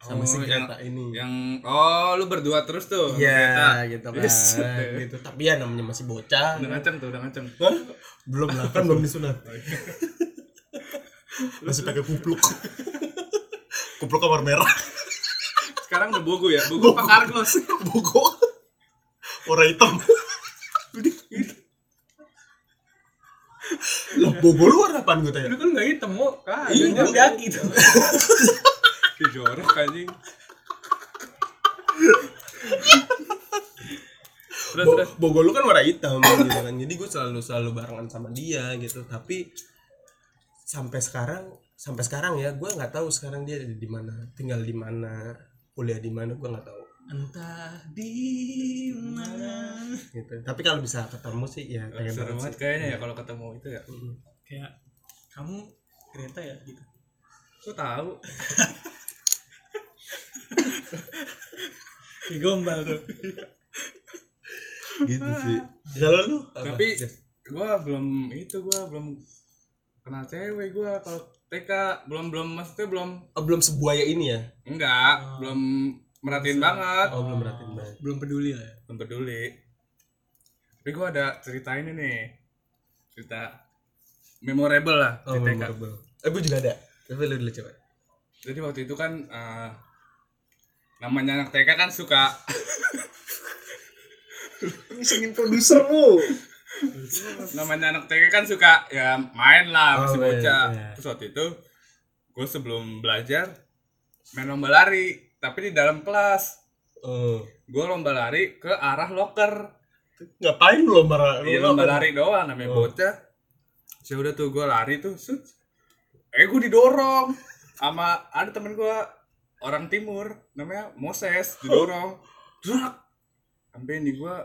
[SPEAKER 3] sama
[SPEAKER 1] Oh,
[SPEAKER 3] si
[SPEAKER 1] yang-
[SPEAKER 3] ini.
[SPEAKER 1] yang oh lu berdua terus tuh.
[SPEAKER 3] Iya, gitu kan.
[SPEAKER 1] Yes.
[SPEAKER 3] gitu. Tapi ya namanya masih bocah.
[SPEAKER 1] udah ngaceng tuh udah ngaceng?
[SPEAKER 3] Belum lah, kan belum disunat. Masih pakai kupluk. kupluk kamar merah.
[SPEAKER 1] sekarang udah bogo ya bogo apa kargos
[SPEAKER 3] Bogo. Warna hitam. Lah, bogo lu warna apaan gue tanya?
[SPEAKER 2] Lu kan nggak hitam kok.
[SPEAKER 3] Iya,
[SPEAKER 2] Iya,
[SPEAKER 3] gua-
[SPEAKER 2] kaki
[SPEAKER 1] jorok anjing terus
[SPEAKER 3] Bo-
[SPEAKER 1] terus
[SPEAKER 3] Bogo lu kan warna hitam gitu kan. Jadi gue selalu selalu barengan sama dia gitu. Tapi sampai sekarang sampai sekarang ya gue nggak tahu sekarang dia ada di mana tinggal di mana kuliah di mana gue nggak tahu
[SPEAKER 2] Entah di mana.
[SPEAKER 3] gitu tapi kalau bisa ketemu sih ya pengen
[SPEAKER 1] seru
[SPEAKER 3] banget
[SPEAKER 1] kayaknya ya kalau ketemu itu ya
[SPEAKER 3] Mm.
[SPEAKER 2] Kayak kamu kereta ya gitu.
[SPEAKER 1] Kok tahu
[SPEAKER 2] gombal tuh.
[SPEAKER 3] gitu sih. Kalau lu?
[SPEAKER 1] Tapi gua belum itu gua belum kenal cewek gua. Kalau TK belum belum maksudnya belum.
[SPEAKER 3] Oh, belum sebuaya ini ya?
[SPEAKER 1] Enggak
[SPEAKER 2] Oh.
[SPEAKER 1] belum merhatiin banget.
[SPEAKER 3] Oh belum merhatiin banget.
[SPEAKER 2] Belum peduli lah ya.
[SPEAKER 1] belum peduli. Tapi gua ada cerita ini nih. Cerita memorable lah
[SPEAKER 3] oh
[SPEAKER 1] di TK
[SPEAKER 3] memorable. Eh gue juga ada. Tapi lu dulu coba.
[SPEAKER 1] Jadi waktu itu kan eh, namanya anak TK kan suka.
[SPEAKER 3] Singin produsermu.
[SPEAKER 1] Namanya anak TK kan suka ya main lah
[SPEAKER 3] Oh,
[SPEAKER 1] masih
[SPEAKER 3] main,
[SPEAKER 1] bocah.
[SPEAKER 3] iya.
[SPEAKER 1] terus waktu itu gue sebelum belajar main lomba lari tapi di dalam kelas.
[SPEAKER 3] Oh.
[SPEAKER 1] Gue lomba lari ke arah locker.
[SPEAKER 3] Ngapain lu lomba
[SPEAKER 1] iya lomba lari doang namanya
[SPEAKER 3] Oh.
[SPEAKER 1] bocah. Ya udah tuh gue lari tuh eh gue didorong sama ada temen gue orang timur namanya Moses didorong Drak. sampai ini gue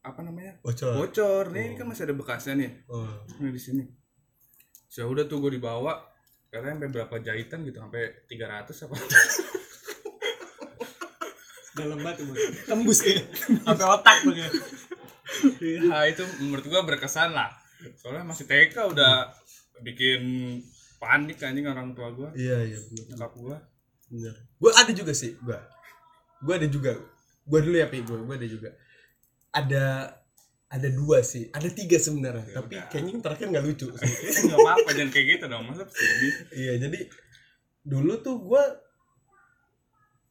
[SPEAKER 1] apa namanya
[SPEAKER 3] bocor
[SPEAKER 1] bocor nih
[SPEAKER 3] Oh.
[SPEAKER 1] kan masih ada bekasnya nih
[SPEAKER 3] oh
[SPEAKER 1] Nah, di sini. Ya udah tuh gue dibawa karena sampai berapa jahitan gitu sampai 300 apa.
[SPEAKER 2] Dalam batu. Tembus kayak. Sampai otak kayak.
[SPEAKER 1] Nah, itu menurut gue berkesan lah. Soalnya masih TK udah bikin panik anjing orang tua gue,
[SPEAKER 3] iya iya
[SPEAKER 1] nyokap gue.
[SPEAKER 3] Bener. Gue ada juga sih gue gue ada juga. Gue dulu ya pi. Gue gue ada juga. Ada ada dua sih. Ada tiga sebenarnya
[SPEAKER 1] Ya
[SPEAKER 3] tapi
[SPEAKER 1] udah.
[SPEAKER 3] kayaknya yang terakhir nggak lucu sih.
[SPEAKER 1] Enggak apa-apa jangan kayak gitu dong. Masa
[SPEAKER 3] iya jadi dulu tuh gue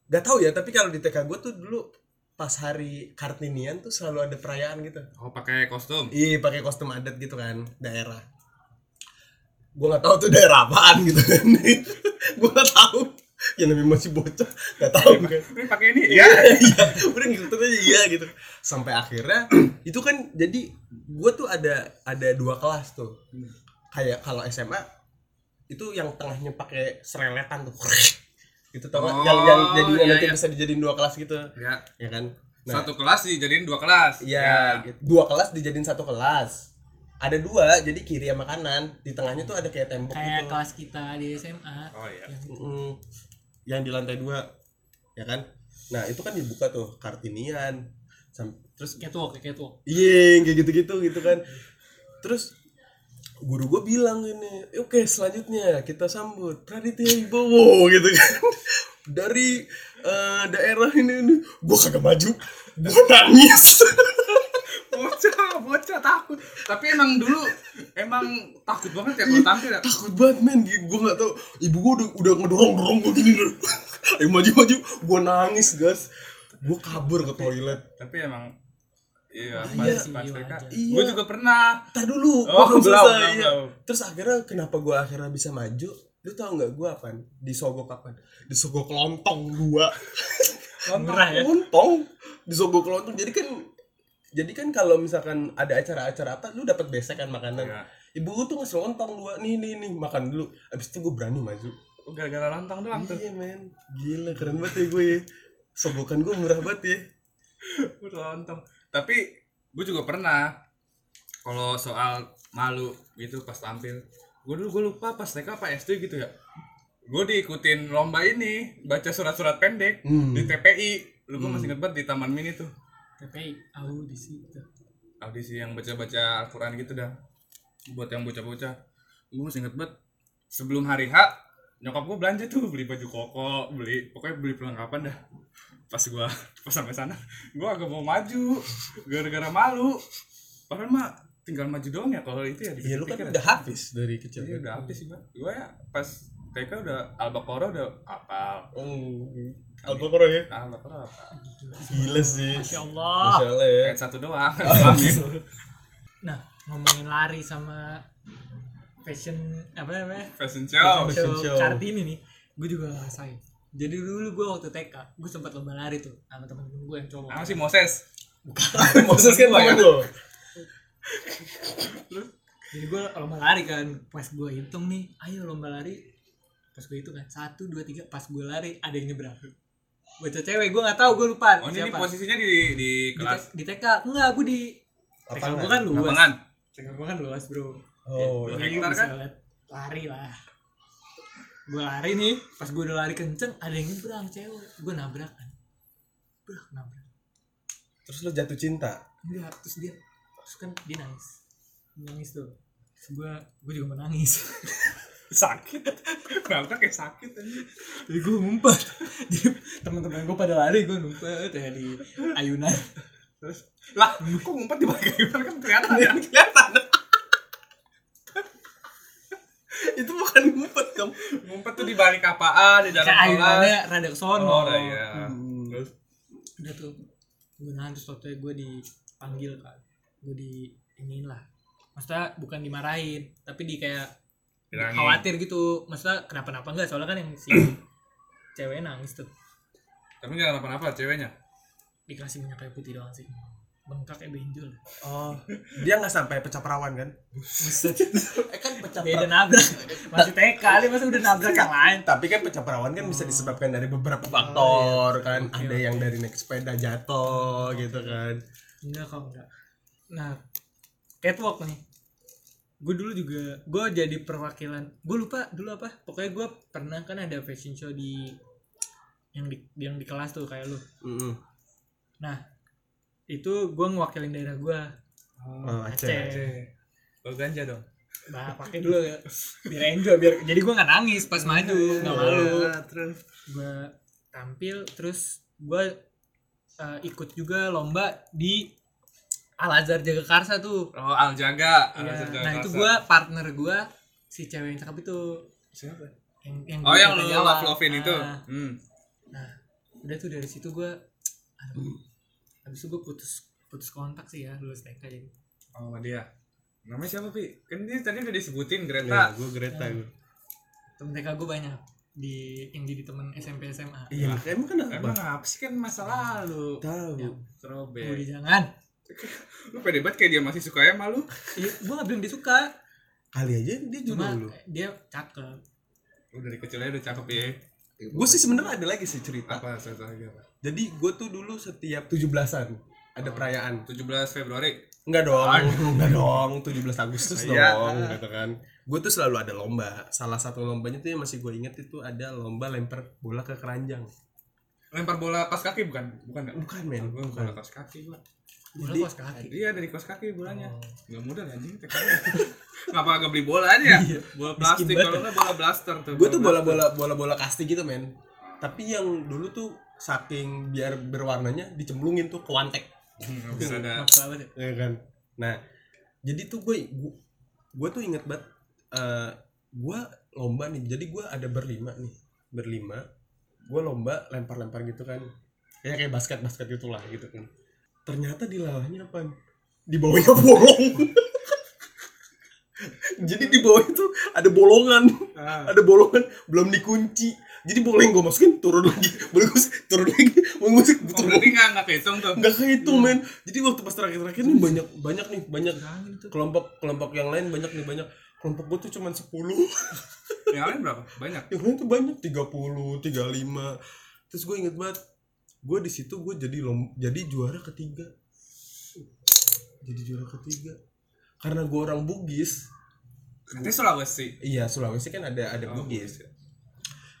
[SPEAKER 3] nggak tahu ya tapi kalau di TK gue tuh dulu pas hari Kartinian tuh selalu ada perayaan gitu.
[SPEAKER 1] Oh, pakai kostum.
[SPEAKER 3] iya pakai kostum adat gitu kan daerah. Gue nggak tahu tuh daerah apaan gitu kan. Gue nggak tahu ya namanya masih bocah nggak tahu kan
[SPEAKER 1] Ini pakai ini
[SPEAKER 3] iya
[SPEAKER 1] ya.
[SPEAKER 3] iya udah ngikutin aja iya gitu sampai akhirnya itu kan jadi gue tuh ada ada dua kelas tuh kayak kalau SMA itu yang tengahnya pakai sereletan tuh itu tau nggak? yang yang
[SPEAKER 1] Oh,
[SPEAKER 3] jadi
[SPEAKER 1] iya,
[SPEAKER 3] nanti
[SPEAKER 1] iya.
[SPEAKER 3] bisa dijadiin dua kelas gitu
[SPEAKER 1] Ya,
[SPEAKER 3] ya kan
[SPEAKER 1] satu kelas dijadiin dua kelas.
[SPEAKER 3] Iya, gitu. dua kelas dijadiin satu kelas. Ada dua, jadi kiri sama kanan. Di tengahnya tuh ada kayak tembok
[SPEAKER 2] Kayak
[SPEAKER 3] gitu.
[SPEAKER 2] kelas kita di SMA.
[SPEAKER 1] Oh iya.
[SPEAKER 3] Mm, yang di lantai dua, ya kan? Nah itu kan dibuka tuh kartinian. Sam- terus
[SPEAKER 2] Catwalk, kayak catwalk.
[SPEAKER 3] iya kayak gitu-gitu gitu kan. Terus guru gue bilang ini, oke selanjutnya kita sambut Praditya Wibowo gitu kan. Dari eh, daerah ini, ini. gue kagak maju, gue nangis.
[SPEAKER 1] Bocah, bocah takut. Tapi emang dulu emang takut banget ya kalau tampil ya.
[SPEAKER 3] takut banget men gue gak tau ibu gue udah, udah ngedorong dorong gue gini dulu ayo maju maju gue nangis guys gue kabur ke toilet
[SPEAKER 1] Tapi emang Iya,
[SPEAKER 3] Iya,
[SPEAKER 1] pas, pas
[SPEAKER 2] iya,
[SPEAKER 1] TK.
[SPEAKER 3] wajar.
[SPEAKER 1] Gue juga pernah.
[SPEAKER 3] Ntar dulu
[SPEAKER 1] Oh,
[SPEAKER 3] belum selesai, iya. terus akhirnya kenapa gue akhirnya bisa maju lu tau nggak gue apa disogok kapan disogok lontong dua
[SPEAKER 2] Murah ya.
[SPEAKER 3] lontong disogok lontong jadi kan jadi kan kalau misalkan ada acara-acara apa lu dapat besek kan makanan
[SPEAKER 1] Iya.
[SPEAKER 3] ibu gue tuh ngasih lontong dua nih nih nih makan dulu abis itu gue berani maju
[SPEAKER 1] Gara-gara lontong doang tuh.
[SPEAKER 3] Iya men, gila keren banget ya gue ya. Sogokan gue murah banget ya.
[SPEAKER 1] lontong. Tapi gue juga pernah kalau soal malu gitu pas tampil. Gue dulu gue lupa pas TK apa SD gitu ya. gue diikutin lomba ini baca surat-surat pendek
[SPEAKER 3] Hmm.
[SPEAKER 1] di TPI lu gue masih inget banget di taman mini tuh
[SPEAKER 2] TPI audisi itu.
[SPEAKER 1] Audisi yang baca-baca Al-Quran gitu dah. Buat yang bocah-bocah. Gue masih inget banget sebelum hari H nyokap gue belanja tuh beli baju koko beli pokoknya beli perlengkapan dah. Pas gua pas sampai sana gua agak mau maju gara-gara malu. Padahal mah tinggal maju doang ya kalau itu ya
[SPEAKER 3] Iya lu kan udah habis dari kecil.
[SPEAKER 1] Iya, udah habis sih gua gua ya pas TK udah Al-Baqarah udah apal.
[SPEAKER 3] Oh, Al-Baqarah ya.
[SPEAKER 1] Al-Baqarah apal
[SPEAKER 3] Gila sih.
[SPEAKER 2] Masya Allah.
[SPEAKER 3] Masya Allah ya.
[SPEAKER 1] ayat satu doang.
[SPEAKER 2] Nah ngomongin lari sama fashion apa namanya?
[SPEAKER 1] Fashion show.
[SPEAKER 3] Fashion
[SPEAKER 2] show
[SPEAKER 3] show.
[SPEAKER 2] Kartini nih gue juga ngerasain. Jadi dulu gue waktu TK gue sempat lomba lari tuh sama temen-temen gue yang cowok.
[SPEAKER 1] Apa sih Moses?
[SPEAKER 3] Moses kan temen lo.
[SPEAKER 2] jadi gue lomba lari kan pas gue hitung nih ayo lomba lari. Pas gue hitung kan satu dua tiga pas gue lari ada yang nyebrang baca cewek. Gue nggak tahu gue lupa.
[SPEAKER 1] Oh ini
[SPEAKER 2] siapa?
[SPEAKER 1] posisinya di di
[SPEAKER 2] di,
[SPEAKER 1] kelas?
[SPEAKER 2] Te- di TK enggak gue di TK
[SPEAKER 3] Lapangan.
[SPEAKER 2] gue kan luas.
[SPEAKER 1] Lapangan
[SPEAKER 2] TK gue kan luas bro.
[SPEAKER 3] Oh,
[SPEAKER 2] Jadi
[SPEAKER 1] hektar
[SPEAKER 2] bisa
[SPEAKER 1] kan?
[SPEAKER 2] liat lari lah. Gue lari nih pas gue udah lari kenceng ada yang nyebrang cewek. Gue nabrak kan? Brak, nabrak.
[SPEAKER 3] Terus lo jatuh cinta.
[SPEAKER 2] enggak terus dia terus kan dia nangis. Nangis tuh. Gue gue juga menangis
[SPEAKER 1] sakit. Kenapa kayak sakit aja
[SPEAKER 2] jadi gue ngumpet. Jadi teman-teman gue pada lari gue ngumpet. Ya di ayunan.
[SPEAKER 1] Terus lah kok ngumpet di balik gimana kan kelihatan ya? Kelihatan.
[SPEAKER 3] Itu bukan ngumpet kamu.
[SPEAKER 1] ngumpet tuh di balik apaan? Di dalam
[SPEAKER 2] kayak ayunannya
[SPEAKER 1] kelas.
[SPEAKER 2] rada kesono
[SPEAKER 1] oh iya.
[SPEAKER 3] Hmm.
[SPEAKER 1] terus?
[SPEAKER 2] Udah tuh gue nahan terus waktu gue dipanggil kan gue di iniin lah. Maksudnya bukan dimarahin tapi di kayak
[SPEAKER 1] Bilangin.
[SPEAKER 2] khawatir gitu. Maksudnya kenapa-napa enggak? Soalnya kan yang si cewek nangis tuh.
[SPEAKER 1] Tapi nggak kenapa-napa ceweknya.
[SPEAKER 2] Dikasih minyak kayu putih doang sih. Bengkak kayak benjol.
[SPEAKER 3] Oh, dia nggak sampai pecah perawan kan?
[SPEAKER 2] Buset.
[SPEAKER 3] Eh kan pecah
[SPEAKER 2] beda nabrak. Masih TK kali masa udah nabrak yang lain.
[SPEAKER 3] Tapi kan pecah perawan kan bisa disebabkan dari beberapa faktor kan. Ada yang dari naik sepeda jatuh gitu kan.
[SPEAKER 2] enggak kok enggak. Nah catwalk nih gue dulu juga gue jadi perwakilan gue lupa dulu apa pokoknya gue pernah kan ada fashion show di yang di yang di kelas tuh kayak lu.
[SPEAKER 3] Mm-mm.
[SPEAKER 2] nah itu gue ngewakilin daerah gue
[SPEAKER 3] Oh,
[SPEAKER 2] Aceh.
[SPEAKER 3] Aceh.
[SPEAKER 1] lo ganja dong.
[SPEAKER 2] Bah pakai dulu ya. Biar enjoy biar jadi gue nggak nangis pas maju nggak malu.
[SPEAKER 1] Terus?
[SPEAKER 2] Gue tampil terus gue eh, ikut juga lomba di Al Azhar Jagakarsa tuh
[SPEAKER 1] oh al jaga Al
[SPEAKER 2] Iya.
[SPEAKER 1] Jaga
[SPEAKER 2] nah itu
[SPEAKER 1] Karsa.
[SPEAKER 2] gue partner gue si cewek yang cakep itu
[SPEAKER 1] siapa
[SPEAKER 2] yang yang
[SPEAKER 1] oh
[SPEAKER 2] gua
[SPEAKER 1] yang
[SPEAKER 2] Jawa.
[SPEAKER 1] love lovein itu
[SPEAKER 2] Nah,
[SPEAKER 1] hmm.
[SPEAKER 2] nah udah tuh dari situ gue aduh habis itu gue putus putus kontak sih ya lulus TK jadi
[SPEAKER 1] oh sama dia namanya siapa pi kan dia tadi udah disebutin
[SPEAKER 3] Ya,
[SPEAKER 1] Greta
[SPEAKER 3] gue Greta gue.
[SPEAKER 2] temen TK gue banyak di yang jadi temen SMP SMA
[SPEAKER 3] Iya, emang kenapa?
[SPEAKER 1] emang apa sih kan masa lalu
[SPEAKER 3] Tahu.
[SPEAKER 2] Ya. Jangan
[SPEAKER 1] lu pede banget kayak dia masih suka ya malu
[SPEAKER 2] Iya, gue gak bilang dia suka
[SPEAKER 3] Kali aja dia
[SPEAKER 2] cuma
[SPEAKER 3] jodoh lu.
[SPEAKER 2] dia cakep
[SPEAKER 1] udah dari kecil aja udah cakep ya
[SPEAKER 3] Gue sih sebenarnya ada lagi sih cerita.
[SPEAKER 1] apa satu lagi apa
[SPEAKER 3] Jadi gue tuh dulu setiap 17-an ada perayaan.
[SPEAKER 1] 17 Februari
[SPEAKER 3] Enggak dong, enggak dong, 17 Agustus
[SPEAKER 1] Iya.
[SPEAKER 3] dong, gitu kan. Gue tuh selalu ada lomba. Salah satu lombanya tuh yang masih gue inget itu ada lomba lempar bola ke keranjang.
[SPEAKER 1] lempar bola kos kaki bukan bukan
[SPEAKER 3] Bukan men, bukan.
[SPEAKER 1] bola kos kaki gua
[SPEAKER 2] bola
[SPEAKER 3] Jadi-
[SPEAKER 2] kos kaki.
[SPEAKER 1] Iya dari kos kaki bolanya
[SPEAKER 2] Oh.
[SPEAKER 1] nggak mudah anjing TK. ngapa agak beli bola aja. Ya bola plastik kalau nggak bola blaster tuh
[SPEAKER 3] Gue tuh bola-bola bola-bola kasti gitu men. Tapi yang dulu tuh saking biar berwarnanya dicemplungin tuh ke wantek.
[SPEAKER 1] Hmm, nggak bisa ada.
[SPEAKER 2] Maksa banget ya.
[SPEAKER 3] ya kan? Nah jadi tuh gue gue tuh inget banget eh gue lomba nih. Jadi gue ada berlima nih berlima. Gue lomba lempar-lempar gitu kan. Ya kayak basket basket gitulah gitu kan ternyata di lalanya apa? Di bawahnya bolong. Jadi di bawah itu ada bolongan.
[SPEAKER 1] Ah.
[SPEAKER 3] ada bolongan belum dikunci. Jadi yang gue masukin? Turun lagi. Boleh gue turun lagi. Boleh gue masukin? Turun
[SPEAKER 1] berarti nggak nggak kehitung tuh.
[SPEAKER 3] Nggak kehitung men. Jadi waktu pas terakhir terakhir nih banyak banyak nih banyak kelompok kelompok yang lain banyak nih banyak. Kelompok gue tuh cuma 10
[SPEAKER 1] yang lain berapa? Banyak.
[SPEAKER 3] Yang lain tuh banyak 30 35 terus gue inget banget gue di situ gue jadi lom jadi juara ketiga. Jadi juara ketiga. Karena gue orang Bugis.
[SPEAKER 1] Katanya Sulawesi?
[SPEAKER 3] Iya Sulawesi kan ada ada
[SPEAKER 1] Oh,
[SPEAKER 3] Bugis.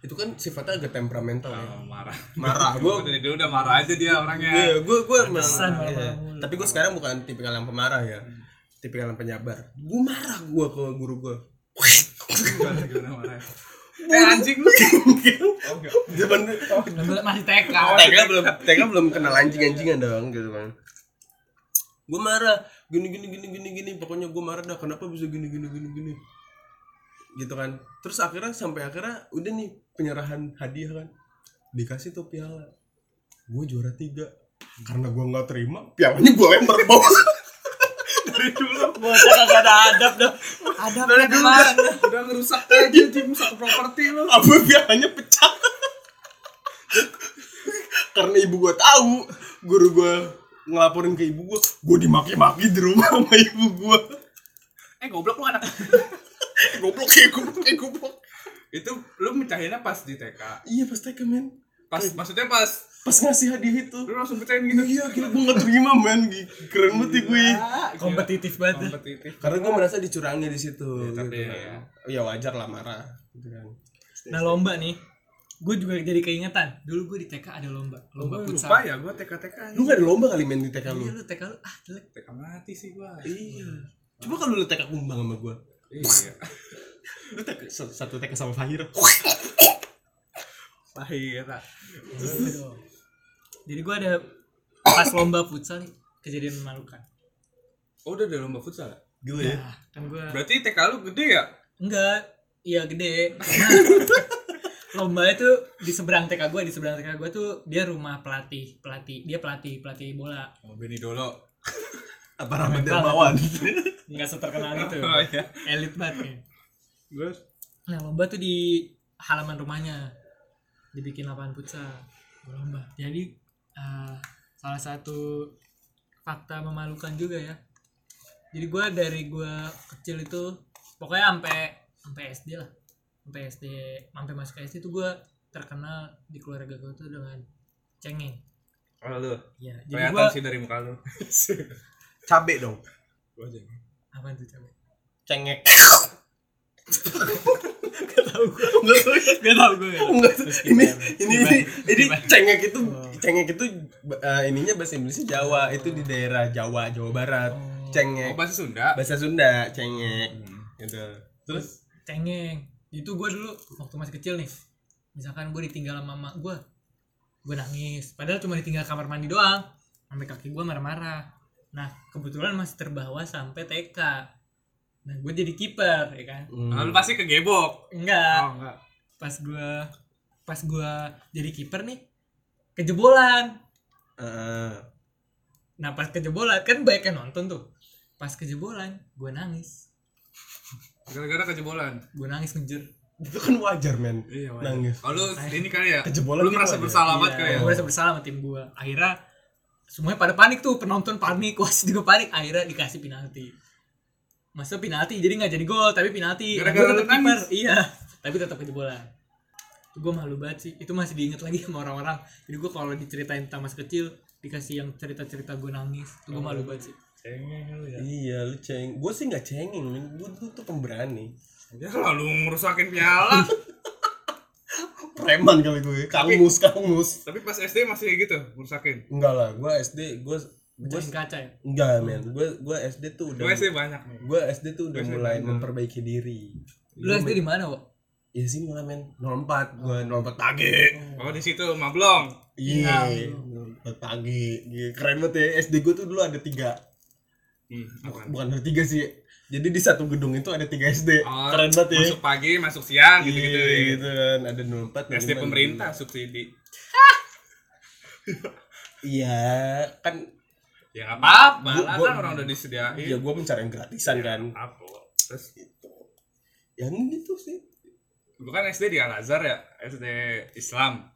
[SPEAKER 3] Itu kan sifatnya agak temperamental ya.
[SPEAKER 1] Oh, marah.
[SPEAKER 3] Marah.
[SPEAKER 1] Gue dari dulu udah marah aja dia orangnya.
[SPEAKER 3] Iya, gue gue
[SPEAKER 2] mulu.
[SPEAKER 3] Tapi gue sekarang bukan tipikal yang pemarah ya. Tipikal yang penyabar. Gue marah gue ke guru gue.
[SPEAKER 1] gimana gimana marah eh anjing lu oh enggak
[SPEAKER 3] Zaman
[SPEAKER 2] masih TK
[SPEAKER 3] TK belum TK belum kenal anjing-anjingan dong gitu kan. Gue marah, gini gini gini gini gini. Pokoknya gue marah dah. Kenapa bisa gini gini gini gini? Gitu kan. Terus akhirnya sampai akhirnya udah nih penyerahan hadiah kan. Dikasih tuh piala. Gue juara tiga. Karena gue nggak terima, pialanya gue lempar ke bawah.
[SPEAKER 1] Dari dulu.
[SPEAKER 2] Bocah kagak ada adab dah. Adab
[SPEAKER 1] dari dulu. udah, udah ngerusak aja tim satu properti lu.
[SPEAKER 3] Apa pialanya pecah? Karena ibu gua tahu guru gua ngelaporin ke ibu gua gua dimaki-maki di rumah sama ibu gua.
[SPEAKER 1] Eh goblok lu anak.
[SPEAKER 3] Goblok kayak goblok kayak goblok.
[SPEAKER 1] Itu lu mecahinnya pas di TK
[SPEAKER 3] iya pas TK men.
[SPEAKER 1] Pas maksudnya pas
[SPEAKER 3] pas ngasih hadiah itu.
[SPEAKER 1] Lu langsung pecahin gitu.
[SPEAKER 3] Iya gila gua gak terima men. Gila, keren banget ya gue
[SPEAKER 2] kompetitif banget dah.
[SPEAKER 1] kompetitif.
[SPEAKER 3] Karena gua merasa dicurangi di situ
[SPEAKER 1] tapi
[SPEAKER 3] gitu
[SPEAKER 1] ya.
[SPEAKER 3] kan. ya. Wajar lah marah gitu kan.
[SPEAKER 2] Nah lomba nih. Gue juga jadi keingetan. Dulu gue di TK ada lomba. Lomba futsal.
[SPEAKER 1] lupa ya gua TK TK
[SPEAKER 3] lu gak ada lomba kali main di TK lu?
[SPEAKER 2] Iya lu TK lu. Ah jelek.
[SPEAKER 1] TK mati sih gua.
[SPEAKER 3] Iya. Coba kalau lu TK kumbang sama gua.
[SPEAKER 1] Iya.
[SPEAKER 3] Lu TK satu TK sama Fahir
[SPEAKER 2] Gua dong. Jadi gue ada pas lomba futsal nih kejadian memalukan.
[SPEAKER 1] Oh udah ada lomba futsal ya?
[SPEAKER 3] gitu ya.
[SPEAKER 2] Nah, kan gue
[SPEAKER 1] berarti TK lu gede ya?
[SPEAKER 2] Enggak iya gede. Karena lomba itu di seberang TK gue di seberang TK gue tuh dia rumah pelatih pelatih dia pelatih pelatih bola.
[SPEAKER 1] Oh Beni Dolo.
[SPEAKER 3] Apa Rahmat Dermawan.
[SPEAKER 2] Nggak seterkenal itu
[SPEAKER 1] oh iya.
[SPEAKER 2] Elit banget ya.
[SPEAKER 1] Terus?
[SPEAKER 2] Nah lomba tuh di halaman rumahnya. Dibikin lapangan futsal. Lomba. Jadi eh, salah satu fakta memalukan juga ya. Jadi gue dari gue kecil itu pokoknya sampai sampai SD lah. Sampai SD sampai masuk SD tuh gue terkenal di keluarga gue tuh dengan cengeng.
[SPEAKER 1] Kalau lu?
[SPEAKER 2] Ya jadi gue
[SPEAKER 1] kelihatan sih dari muka lu.
[SPEAKER 3] Cabe dong.
[SPEAKER 1] Gua aja
[SPEAKER 2] apa tuh coba
[SPEAKER 3] cengek
[SPEAKER 2] gak tau gue gak tau gue
[SPEAKER 3] ini ini ini, cengek itu
[SPEAKER 2] Oh.
[SPEAKER 3] Cengek itu eh, ininya bahasa Inggrisnya Jawa. Itu di daerah Jawa Jawa Barat.
[SPEAKER 2] Oh.
[SPEAKER 1] oh
[SPEAKER 3] cengek
[SPEAKER 1] bahasa Sunda?
[SPEAKER 3] Bahasa Sunda cengek.
[SPEAKER 1] Hmm.
[SPEAKER 3] gitu.
[SPEAKER 2] Terus? Cengeng. Itu gue dulu waktu masih kecil nih. Misalkan gue ditinggal sama mama gue gue nangis. Padahal cuma ditinggal kamar mandi doang. Sampai kaki gue marah-marah. Nah kebetulan masih terbawa sampai TK nah gue jadi kiper ya kan?
[SPEAKER 3] Hmm.
[SPEAKER 1] Nah, lu pasti kegebok?
[SPEAKER 2] Enggak.
[SPEAKER 1] Oh enggak.
[SPEAKER 2] Pas gue pas gue jadi kiper nih kejebolan.
[SPEAKER 3] Eh,
[SPEAKER 2] nah pas kejebolan kan banyak yang nonton tuh. Pas kejebolan gue nangis.
[SPEAKER 1] Gara-gara kejebolan?
[SPEAKER 2] Gue nangis ngejer.
[SPEAKER 3] Itu kan wajar men.
[SPEAKER 1] Iya
[SPEAKER 3] nangis.
[SPEAKER 1] Oh lu ini kali ya
[SPEAKER 3] Kejebolan
[SPEAKER 1] lu merasa
[SPEAKER 3] aja.
[SPEAKER 1] bersalah banget
[SPEAKER 2] Iya,
[SPEAKER 1] kali ya?
[SPEAKER 2] Gue merasa bersalah sama tim gue akhirnya semuanya pada panik tuh penonton panik wasit juga panik. Akhirnya dikasih penalti. Masuk penalti jadi nggak jadi gol tapi penalti. Nah,
[SPEAKER 1] Gara-gara
[SPEAKER 2] tetap kiper
[SPEAKER 1] nangis?
[SPEAKER 2] iya tapi tetap kejebolan itu gue malu banget sih. Itu masih diinget lagi sama orang-orang. Jadi gue kalau diceritain tentang masa kecil dikasih yang cerita-cerita gue nangis. Itu gue malu banget sih.
[SPEAKER 1] Cengeng lu ya.
[SPEAKER 3] Iya lu ceng gue sih nggak cengeng men. Gue tuh, tuh pemberani.
[SPEAKER 1] Dia selalu ngerusakin piala.
[SPEAKER 3] Preman kali gue kangus kangus
[SPEAKER 1] tapi pas SD masih kayak gitu ngerusakin?
[SPEAKER 3] Enggak lah gue SD gue gue
[SPEAKER 2] kaca ya?
[SPEAKER 3] Enggak men. Gue gue SD tuh udah
[SPEAKER 1] gue SD banyak nih
[SPEAKER 3] gue SD tuh udah
[SPEAKER 1] SD
[SPEAKER 3] mulai
[SPEAKER 1] banyak.
[SPEAKER 3] memperbaiki diri.
[SPEAKER 2] Lu SD di mana wo
[SPEAKER 3] Iya sih mulai men 04 gue 04 pagi.
[SPEAKER 1] Oh di situ Mablong?
[SPEAKER 3] Iya
[SPEAKER 2] Iya.
[SPEAKER 3] 04 pagi. Iya, Keren banget ya. SD gue tuh dulu ada tiga.
[SPEAKER 1] Hmm, apaan?
[SPEAKER 3] Bukan ada tiga sih. Jadi di satu gedung itu ada tiga SD
[SPEAKER 1] Oh,
[SPEAKER 3] Keren banget ya.
[SPEAKER 1] masuk pagi masuk siang gitu gitu,
[SPEAKER 3] Iya, gitu kan. Ada 04
[SPEAKER 1] SD pemerintah subsidi.
[SPEAKER 3] Iya kan.
[SPEAKER 1] Ya nggak apa-apa. Lah
[SPEAKER 3] gua-
[SPEAKER 1] kan orang udah disediain.
[SPEAKER 3] Ya gue mencari yang gratisan kan.
[SPEAKER 1] apa terus?
[SPEAKER 3] Gitu. Yang gitu sih
[SPEAKER 1] gue kan SD di Al Azhar ya SD Islam.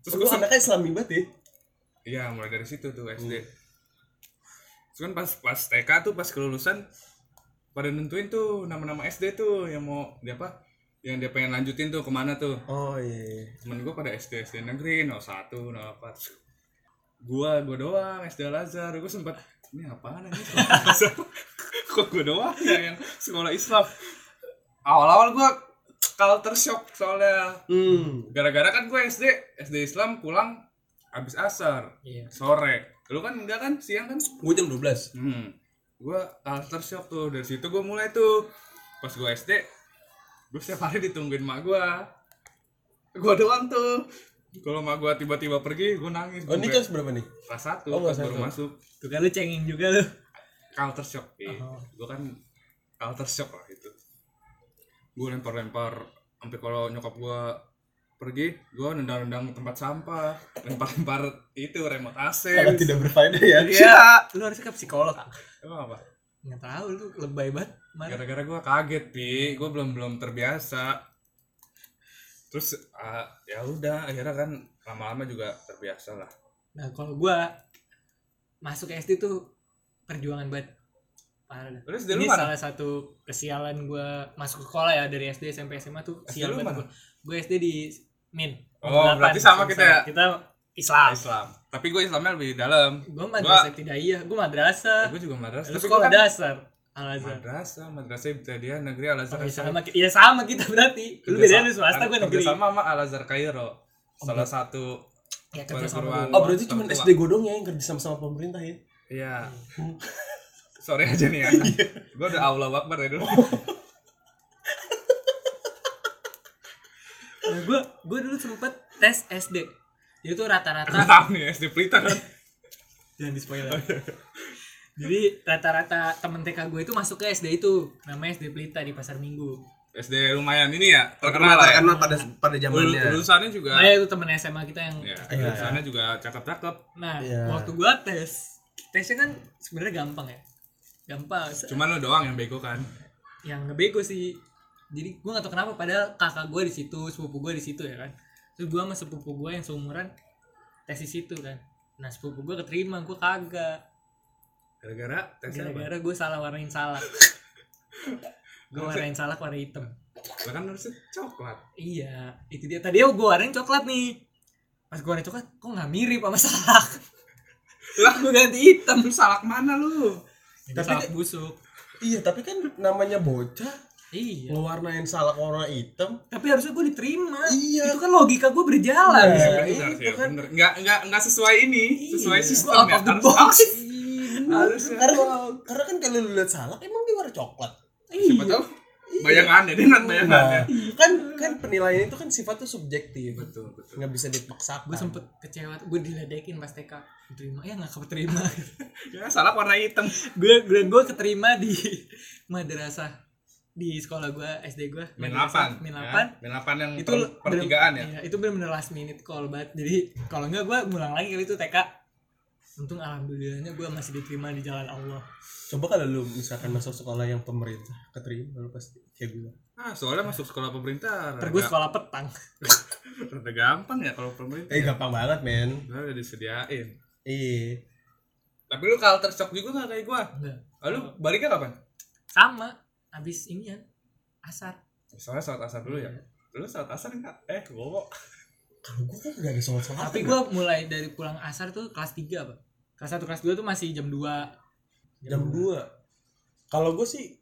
[SPEAKER 1] Terus
[SPEAKER 3] Terus
[SPEAKER 1] gue
[SPEAKER 3] anaknya islami banget ya?
[SPEAKER 1] Iya mulai dari situ tuh SD
[SPEAKER 3] Hmm.
[SPEAKER 1] terus kan pas pas TK tuh pas kelulusan pada nentuin tuh nama-nama SD tuh yang mau dia apa? Yang dia pengen lanjutin tuh ke mana tuh?
[SPEAKER 3] Oh iya
[SPEAKER 1] temen gue pada SD SD negeri 01 04 gua gua doang SD Al Azhar gue sempat ini apaan ini kok gue doang ya yang sekolah Islam? Awal-awal gua culture shock soalnya.
[SPEAKER 3] Hmm.
[SPEAKER 1] Gara-gara kan gue SD SD Islam pulang habis asar
[SPEAKER 2] Iya.
[SPEAKER 1] sore. Lu kan enggak kan? Siang kan?
[SPEAKER 3] Gue jam 12
[SPEAKER 1] hmm. Gue culture shock tuh. Dari situ gue mulai tuh pas gue SD gue setiap hari ditungguin mak gue gue doang tuh. Kalau mak gue tiba-tiba pergi gue nangis.
[SPEAKER 3] Oh ini
[SPEAKER 1] Gue
[SPEAKER 3] kelas berapa nih?
[SPEAKER 1] kelas satu
[SPEAKER 3] Oh,
[SPEAKER 1] pas
[SPEAKER 3] kelas
[SPEAKER 1] baru masuk.
[SPEAKER 2] Tuh kan lu cengeng juga lu.
[SPEAKER 1] culture shock iya.
[SPEAKER 2] Oh.
[SPEAKER 1] gue kan culture shock lah itu gue lempar-lempar sampai kalau nyokap gue pergi gue nendang-nendang tempat sampah lempar-lempar itu remote AC
[SPEAKER 3] sangat tidak berfaedah ya.
[SPEAKER 1] Iya.
[SPEAKER 2] Lu harusnya ke psikolog.
[SPEAKER 1] emang apa?
[SPEAKER 2] Nggak tahu lu lebay banget.
[SPEAKER 1] Gara-gara gue kaget pi. Gue belum belum terbiasa. Terus ah, ya udah akhirnya kan lama-lama juga terbiasa lah.
[SPEAKER 2] Nah, kalau gua masuk SD tuh perjuangan banget. Parah dah.
[SPEAKER 1] terus dari
[SPEAKER 2] Ini
[SPEAKER 1] mana
[SPEAKER 2] salah satu kesialan gua masuk sekolah ya dari SD SMP SMA tuh
[SPEAKER 1] SD
[SPEAKER 2] sial banget gua. Gua SD di Min.
[SPEAKER 1] Oh,
[SPEAKER 2] Delapan.
[SPEAKER 1] berarti sama kita ya?
[SPEAKER 2] Kita Islam.
[SPEAKER 1] Islam tapi gue Islamnya lebih dalam
[SPEAKER 2] Gua madrasah tidak iya, gua madrasah.
[SPEAKER 1] gue juga madrasah tapi
[SPEAKER 2] sekolah
[SPEAKER 1] gue kan
[SPEAKER 2] dasar. Al Azhar.
[SPEAKER 1] madrasah madrasah Ibtidaiyah negeri Al Azhar
[SPEAKER 2] Oh, iya, sama, sama kita berarti. Lu beda lu swasta gua negeri.
[SPEAKER 1] sama sama Al Azhar Kairo salah satu
[SPEAKER 2] Ya kerja sama
[SPEAKER 3] oh berarti cuma. SD godong ya yang kerja sama sama pemerintah ya
[SPEAKER 1] iya sorry aja nih ya. Gue udah Allah Akbar ya dulu.
[SPEAKER 2] Nah, gua gua dulu sempet tes SD. Jadi tuh rata-rata
[SPEAKER 1] gue tahu nih SD Pelita kan?
[SPEAKER 2] Jangan di spoiler jadi rata-rata temen TK gue itu masuk ke SD itu. Namanya SD Pelita di pasar minggu.
[SPEAKER 1] SD lumayan ini ya
[SPEAKER 3] terkenal
[SPEAKER 1] terkenal lah ya.
[SPEAKER 3] terkenal pada pada
[SPEAKER 1] Lul-
[SPEAKER 3] zamannya.
[SPEAKER 1] lulusannya juga
[SPEAKER 2] nah itu temen SMA kita yang
[SPEAKER 1] ya
[SPEAKER 3] Iya.
[SPEAKER 1] lulusannya juga cakep-cakep.
[SPEAKER 2] Nah
[SPEAKER 3] Iya.
[SPEAKER 2] waktu gua tes tesnya kan sebenarnya gampang ya gampang
[SPEAKER 1] cuman lo doang yang bego kan
[SPEAKER 2] yang ngebego sih jadi gua gak tau kenapa padahal kakak gue di situ sepupu gue di situ ya kan terus gua sama sepupu gue yang seumuran tes di situ kan nah sepupu gue keterima gue kagak
[SPEAKER 1] gara-gara apa?
[SPEAKER 2] gara-gara gue salah warnain salak gue warnain salak warna hitam
[SPEAKER 1] Lah kan harusnya coklat
[SPEAKER 2] Iya, itu dia. Tadi gue warnain coklat nih. Pas gue warnain coklat, kok nggak mirip sama salak?
[SPEAKER 1] Lah.
[SPEAKER 2] gue ganti hitam.
[SPEAKER 1] salak mana lu
[SPEAKER 2] Itu
[SPEAKER 3] Tapi
[SPEAKER 2] salak
[SPEAKER 3] kan-
[SPEAKER 2] busuk.
[SPEAKER 3] iya tapi kan namanya bocah
[SPEAKER 2] Iya.
[SPEAKER 3] ngewarnain salak warna hitam
[SPEAKER 2] Tapi harusnya gue diterima.
[SPEAKER 3] Iya.
[SPEAKER 2] Itu kan logika gue berjalan.
[SPEAKER 3] Nah,
[SPEAKER 2] situ.
[SPEAKER 1] bener
[SPEAKER 3] itu
[SPEAKER 1] ya,
[SPEAKER 3] kan.
[SPEAKER 1] bener. nggak nggak nggak sesuai ini sesuai
[SPEAKER 2] Iya.
[SPEAKER 1] sistem
[SPEAKER 2] Out
[SPEAKER 1] ya
[SPEAKER 2] of the
[SPEAKER 1] Harus-
[SPEAKER 2] box.
[SPEAKER 1] harusnya
[SPEAKER 3] karena karena kan kalau lu lihat salak emang dia warna coklat
[SPEAKER 1] siapa tahu bayangannya dia nggak bayangannya
[SPEAKER 3] Nah, kan kan penilaian itu kan sifatnya subjektif
[SPEAKER 1] betul betul
[SPEAKER 3] nggak bisa dipaksakan
[SPEAKER 2] Gue sempet kecewa. Gue diledekin pas TK. Diterima. Ya nggak keterima.
[SPEAKER 1] ya salak warna hitam
[SPEAKER 2] gue gue gue keterima di madrasah di sekolah gue SD gue
[SPEAKER 1] min 8
[SPEAKER 2] min
[SPEAKER 1] ya.
[SPEAKER 2] 8
[SPEAKER 1] min 8 yang
[SPEAKER 2] itu
[SPEAKER 1] per, pertigaan ya
[SPEAKER 2] Iya, itu bener-bener last minute call banget jadi kalau enggak gue ngulang lagi kali itu TK untung alhamdulillahnya gue masih diterima di jalan Allah.
[SPEAKER 3] Coba kalau lu misalkan masuk sekolah yang pemerintah keterima lu pasti kayak gue
[SPEAKER 1] ah soalnya masuk sekolah pemerintah
[SPEAKER 2] terus gue
[SPEAKER 1] rada,
[SPEAKER 2] sekolah petang.
[SPEAKER 1] Rada gampang ya kalau pemerintah.
[SPEAKER 3] Eh gampang banget men.
[SPEAKER 1] Udah disediain.
[SPEAKER 3] Iya.
[SPEAKER 1] Tapi lu culture shock juga nggak kayak gua?
[SPEAKER 2] Enggak.
[SPEAKER 1] lalu baliknya kapan?
[SPEAKER 2] Sama abis ini ya asar.
[SPEAKER 1] Soalnya saat asar dulu ya? Lu saat asar enggak eh gua
[SPEAKER 3] kalau gue kan gak ada sholat sholat
[SPEAKER 2] tapi gue mulai dari pulang asar tuh kelas 3 apa kelas 1 kelas 2 tuh masih jam 2
[SPEAKER 3] jam 2 kalau gue sih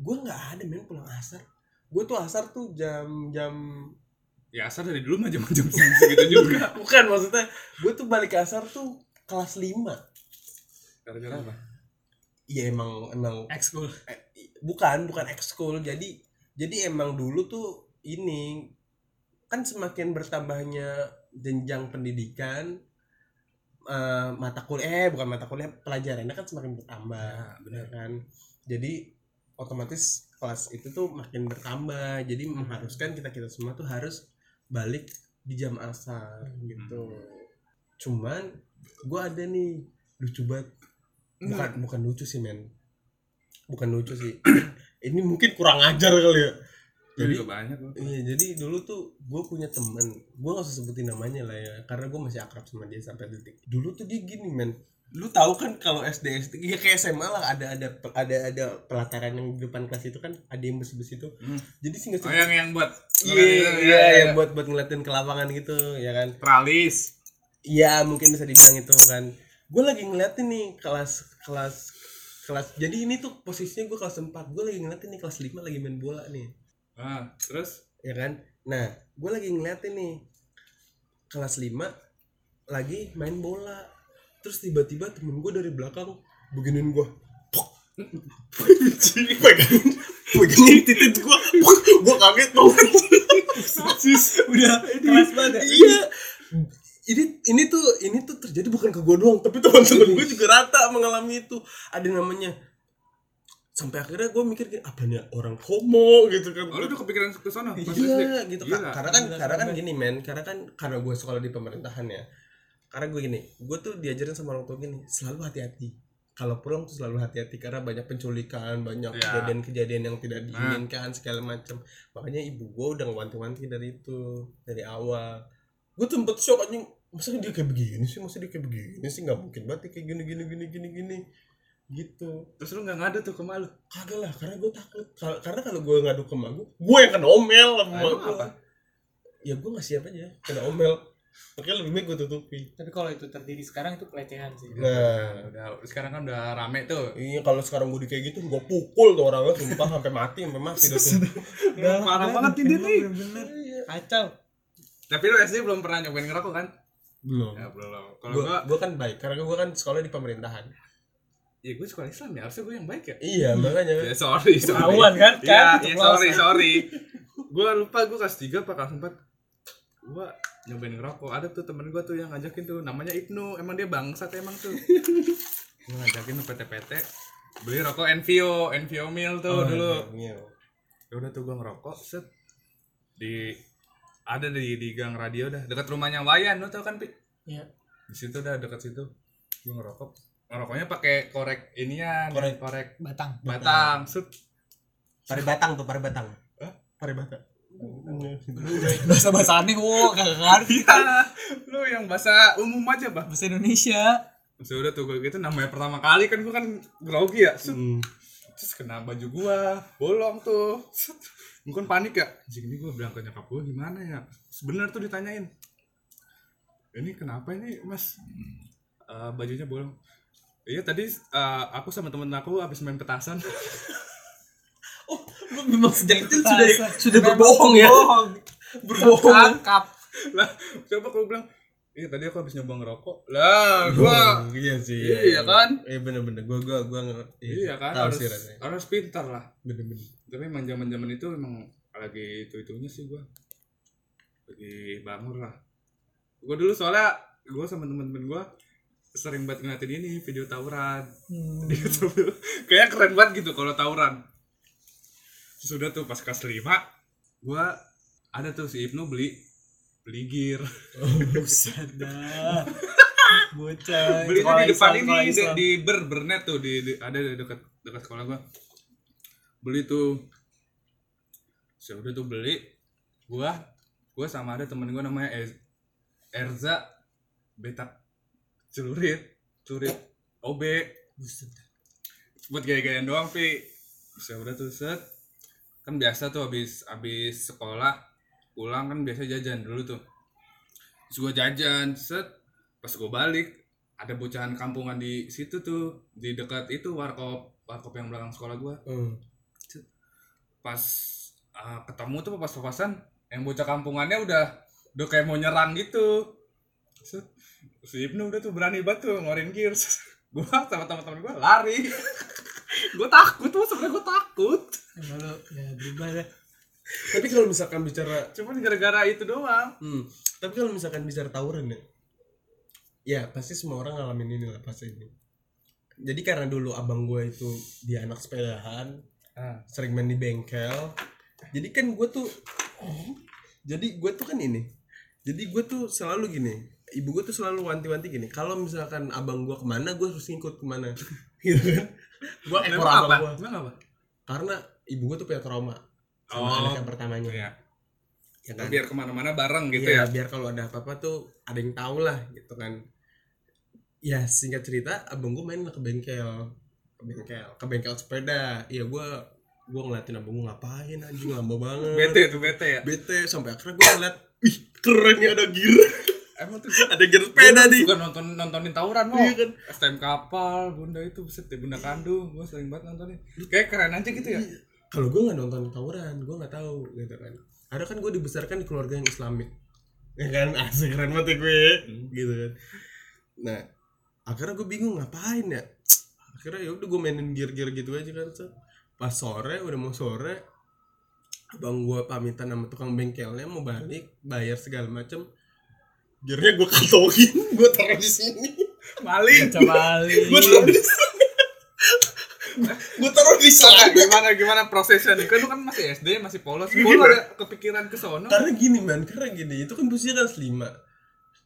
[SPEAKER 3] gue nggak ada men pulang asar. Gue tuh asar tuh jam jam
[SPEAKER 1] ya asar dari dulu mah jam jam segitu juga.
[SPEAKER 3] Bukan maksudnya gue tuh balik asar tuh kelas 5
[SPEAKER 1] gara-gara apa?
[SPEAKER 3] Iya emang emang
[SPEAKER 2] ekskul.
[SPEAKER 3] Eh, bukan bukan ekskul. Jadi jadi emang dulu tuh ini kan semakin bertambahnya jenjang pendidikan eh, mata kuliah eh bukan mata kuliah pelajarannya kan semakin bertambah
[SPEAKER 1] Ya, benar.
[SPEAKER 3] ya kan? Jadi otomatis kelas itu tuh makin bertambah. Jadi mengharuskan kita kita semua tuh harus balik di jam asar gitu. Cuman gua ada nih lucu banget. Bukan bukan lucu sih men. Bukan lucu sih. Ini mungkin kurang ajar kali ya
[SPEAKER 1] jadi
[SPEAKER 3] jadi
[SPEAKER 1] juga banyak loh
[SPEAKER 3] iya jadi dulu tuh gue punya temen gue gak usah sebutin namanya lah ya karena gue masih akrab sama dia sampai detik dulu tuh dia gini men lu tahu kan kalau SD SD ya kayak SMA lah ada ada ada ada pelataran yang di depan kelas itu kan ada yang besi besi itu
[SPEAKER 1] Hmm.
[SPEAKER 3] jadi singkat
[SPEAKER 1] oh yang yang buat
[SPEAKER 3] iya
[SPEAKER 1] iya,
[SPEAKER 3] iya
[SPEAKER 1] iya.
[SPEAKER 3] yang buat buat ngeliatin ke lapangan gitu ya kan
[SPEAKER 1] tralis
[SPEAKER 3] Iya mungkin bisa dibilang itu kan. Gue lagi ngeliatin nih kelas kelas kelas. Jadi ini tuh posisinya gue kelas 4 Gue lagi ngeliatin nih kelas 5 lagi main bola nih.
[SPEAKER 1] Ah terus?
[SPEAKER 3] Ya kan? Nah gue lagi ngeliatin nih kelas 5 lagi main bola. Terus tiba-tiba temen gue dari belakang beginin gue pegangin. Pegangin titik gue gue kaget tau.
[SPEAKER 2] Udah keras banget. Ya?
[SPEAKER 3] iya. Ini ini tuh ini tuh terjadi bukan ke gue doang tapi teman-teman gue juga rata mengalami itu. Ada namanya sampai akhirnya gue mikir gini, apa nih orang homo? Gitu kan.
[SPEAKER 1] Oh, lu udah kepikiran ke sana?
[SPEAKER 3] iya gitu.
[SPEAKER 1] Gila.
[SPEAKER 3] Ka- karena kan karena kan gini men. Karena kan karena gue sekolah di pemerintahan ya. Karena gue gini gue tuh diajarin sama orang tua gini selalu hati-hati. Kalau pulang tuh selalu hati-hati karena banyak penculikan banyak
[SPEAKER 1] Ya.
[SPEAKER 3] kejadian-kejadian yang tidak diinginkan segala macam makanya ibu gue udah ngewanti-wanti dari itu dari awal. Gue tuh sempet shock anjing. Masa dia kayak begini sih? Masa dia kayak begini sih? Nggak mungkin banget dia kayak gini gini gini gini gini gitu.
[SPEAKER 1] Terus lu gak ngadu tuh ke malu?
[SPEAKER 3] kagak lah karena gue takut. Kal- karena kalau gue ngadu ke emak gue yang kena omel sama gue
[SPEAKER 1] apa?
[SPEAKER 3] ya gue nggak siap aja kena omel. Makanya lebih baik gue tutupi.
[SPEAKER 2] Tapi kalau itu terjadi sekarang itu pelecehan sih.
[SPEAKER 3] Nah.
[SPEAKER 1] Udah, sekarang kan udah rame tuh.
[SPEAKER 3] iya kalau sekarang gue di kayak gitu gue pukul tuh orangnya sumpah sampai mati sampai mati
[SPEAKER 1] Udah parah banget ini. nih.
[SPEAKER 2] bener-bener kacau.
[SPEAKER 1] Tapi lu SD belum pernah nyobain ngerokok kan?
[SPEAKER 3] belum.
[SPEAKER 1] Ya belum. Kalau
[SPEAKER 3] gue
[SPEAKER 1] gua,
[SPEAKER 3] gue kan baik karena gue kan sekolah di pemerintahan
[SPEAKER 1] ya gue sekolah Islam ya, harusnya gue yang baik ya.
[SPEAKER 3] iya makanya
[SPEAKER 1] Ya sorry, sorry.
[SPEAKER 2] Ketahuan kan?
[SPEAKER 1] Iya,
[SPEAKER 2] Kan,
[SPEAKER 1] iya sorry, sorry. gue lupa gue kelas 3 apa kelas 4 gue nyobain ngerokok ada tuh temen gue tuh yang ngajakin tuh namanya Ibnu emang dia bangsat emang tuh gue ngajakin tuh PT-PT beli rokok Envio Envio Mil tuh
[SPEAKER 3] Oh,
[SPEAKER 1] dulu
[SPEAKER 3] iya.
[SPEAKER 1] ya udah tuh gue ngerokok set di ada di di gang radio dah dekat rumahnya Wayan lo tau kan pi
[SPEAKER 2] Iya.
[SPEAKER 1] di situ dah dekat situ gue ngerokok ngerokoknya pakai korek inian
[SPEAKER 3] Korek.
[SPEAKER 1] korek
[SPEAKER 2] batang.
[SPEAKER 1] batang set
[SPEAKER 3] pare batang tuh pare batang
[SPEAKER 1] Hah?
[SPEAKER 3] pare batang
[SPEAKER 2] bahasa bahasa aneh wo kagak ngerti.
[SPEAKER 1] Iya, lu yang bahasa umum aja bah
[SPEAKER 2] bahasa Indonesia.
[SPEAKER 1] Sudah tuh gue gitu namanya pertama kali kan gue kan grogi ya set.
[SPEAKER 3] Hmm.
[SPEAKER 1] terus kena baju gua bolong tuh Set. Gua kan panik ya. Anjing ini gue bilang ke nyokap gue gimana ya? Sebenar tuh ditanyain. Ini kenapa ini mas? Eh, bajunya bolong iya tadi eh, aku sama temen aku habis main petasan.
[SPEAKER 3] Lu memang sejak itu sudah sudah berbohong ya? berbohong.
[SPEAKER 2] Kakap.
[SPEAKER 1] lah coba aku bilang iya tadi aku habis nyoba ngerokok. Lah gua
[SPEAKER 3] iya sih
[SPEAKER 1] Iya kan?
[SPEAKER 3] iya bener-bener. Gua gua gua nge-
[SPEAKER 1] iya kan
[SPEAKER 3] tahu
[SPEAKER 1] harus
[SPEAKER 3] sih rasanya.
[SPEAKER 1] harus pintar lah.
[SPEAKER 3] Bener-bener.
[SPEAKER 1] Tapi emang zaman zaman itu emang lagi itu itunya sih gua. Lagi bangun lah. Gua dulu soalnya gua sama temen-temen gua sering banget ngeliatin ini video tawuran.
[SPEAKER 2] Hmm.
[SPEAKER 1] di YouTube kayak keren banget gitu kalau tawuran. Sudah tuh pas kelas 5 gua ada tuh si Ibnu beli beli gear.
[SPEAKER 2] Buset dah. Bocah.
[SPEAKER 1] beli
[SPEAKER 2] Sekolah
[SPEAKER 1] di depan
[SPEAKER 2] Islam,
[SPEAKER 1] ini di, di ber bernet tuh di, di- ada di dekat dekat sekolah gua. Beli tuh. Saya udah tuh beli. Gua gua sama ada temen gua namanya Ez- Erza betak celurit celurit OB
[SPEAKER 2] Buset.
[SPEAKER 1] buat gaya-gayaan doang pi. Saya udah tuh set. Kan biasa tuh habis habis sekolah pulang kan biasa jajan dulu tuh. Terus gua jajan set. Pas gua balik ada bocahan kampungan di situ tuh. Di dekat itu warkop warkop yang belakang sekolah gua.
[SPEAKER 3] Hmm.
[SPEAKER 1] pas uh, ketemu tuh pas papasan yang bocah kampungannya udah udah kayak mau nyerang gitu. Set si Ibnu udah tuh berani banget tuh ngeluarin gears. Gua sama teman-teman gua lari. Gua takut tuh sebenarnya gua takut.
[SPEAKER 2] Emang lu ya berubah dah.
[SPEAKER 3] tapi kalau misalkan bicara
[SPEAKER 1] cuman gara-gara itu doang.
[SPEAKER 3] Hmm, tapi kalau misalkan bicara tawuran ya ya pasti semua orang ngalamin ini lah pasti ini. Jadi karena dulu abang gue itu dia anak sepedahan
[SPEAKER 1] ah.
[SPEAKER 3] sering main di bengkel. Jadi kan gue tuh jadi gue tuh kan ini. Jadi gue tuh selalu gini ibu gue tuh selalu wanti-wanti gini kalau misalkan abang gue ke mana gue harus ngikut ke mana. Gitu kan. Gue ekor abang gue karena ibu gue tuh punya trauma sama
[SPEAKER 1] Oh.
[SPEAKER 3] anak yang pertamanya.
[SPEAKER 1] Iya.
[SPEAKER 3] ya kan?
[SPEAKER 1] Biar ke mana-mana bareng gitu
[SPEAKER 3] Iya,
[SPEAKER 1] ya.
[SPEAKER 3] biar kalau ada apa-apa tuh ada yang tahu lah gitu kan. Ya singkat cerita abang gue main lah ke bengkel. Ke bengkel ke bengkel sepeda. Iya gue gue ngeliatin abang gue ngapain anjing? Lama banget.
[SPEAKER 1] Bete tuh bete ya.
[SPEAKER 3] bete sampai akhirnya gue ngeliat wih keren nih ada gear
[SPEAKER 1] Emang tuh
[SPEAKER 3] ada gear sepeda nih.
[SPEAKER 1] Bukan nonton nontonin tawuran mau.
[SPEAKER 3] Iya kan?
[SPEAKER 1] STM kapal, bunda itu buset deh bunda kandung, gua sering banget nontonin. Kayak keren aja gitu ya.
[SPEAKER 3] kalau gue nggak nonton tawuran gue nggak tahu gitu kan. Ada kan gue dibesarkan di keluarga yang islamik ya kan? Asik keren banget ya gue. Gitu kan. Nah akhirnya gue bingung ngapain ya? Akhirnya ya udah gue mainin gear-gear gitu aja kan pas sore udah mau sore abang gue pamitan sama tukang bengkelnya mau balik bayar segala macem gearnya gue kantongin gue taruh di sini.
[SPEAKER 1] Maling
[SPEAKER 2] Coba
[SPEAKER 3] gue taruh di sini. Gue taruh di sana.
[SPEAKER 1] Gimana gimana prosesnya nih? Kan lu kan masih SD masih polos. Lu ada kepikiran ke sono.
[SPEAKER 3] Karena gini man karena gini itu kan posisinya kelas lima.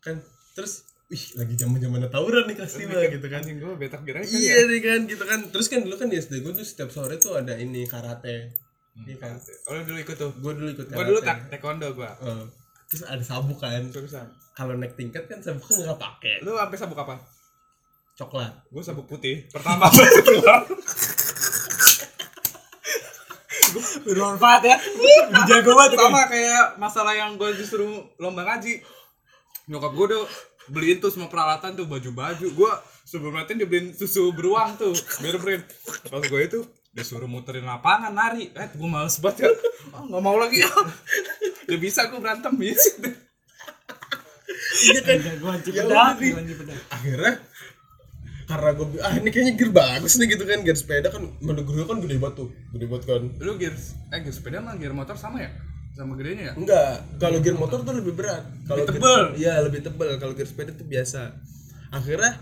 [SPEAKER 3] Kan terus wih lagi zaman zamannya tawuran nih kelas lima gitu kan.
[SPEAKER 1] Anjing gua betak gerai
[SPEAKER 3] iya nih kan gitu kan. Terus kan dulu kan di SD gue tuh setiap sore tuh ada ini karate. Iya kan?
[SPEAKER 1] oh lu dulu ikut tuh?
[SPEAKER 3] Gue dulu ikut
[SPEAKER 1] gua dulu tak taekwondo gua.
[SPEAKER 3] Eh, terus ada sabuk kan.
[SPEAKER 1] Terusan
[SPEAKER 3] kalau naik tingkat kan sabuk kan nggak pakai
[SPEAKER 1] lu sampai sabuk apa?
[SPEAKER 3] Coklat.
[SPEAKER 1] Gua sabuk putih. Pertama
[SPEAKER 2] bermanfaat ya. Jago banget
[SPEAKER 1] sama kayak masalah yang gue disuruh lomba ngaji. Nyokap gue tuh beliin tuh semua peralatan tuh baju-baju. Gue sebelum latihan dibeliin susu beruang tuh biar pas gue itu disuruh muterin lapangan nari eh gue males banget ya ah nggak mau lagi udah bisa gue berantem ya
[SPEAKER 3] iya kan Ya Di.
[SPEAKER 2] jagoan Cipedak
[SPEAKER 3] akhirnya karena gue ah ini kayaknya gear bagus nih gitu kan gear sepeda kan menurut gue kan gede banget tuh gede banget kan
[SPEAKER 1] lu gear eh gear sepeda sama gear motor sama ya sama gedenya ya
[SPEAKER 3] Enggak, kalau gear motor tuh lebih berat. Kalau
[SPEAKER 1] tebel.
[SPEAKER 3] Iya, lebih tebel. Kalau gear sepeda tuh biasa. Akhirnya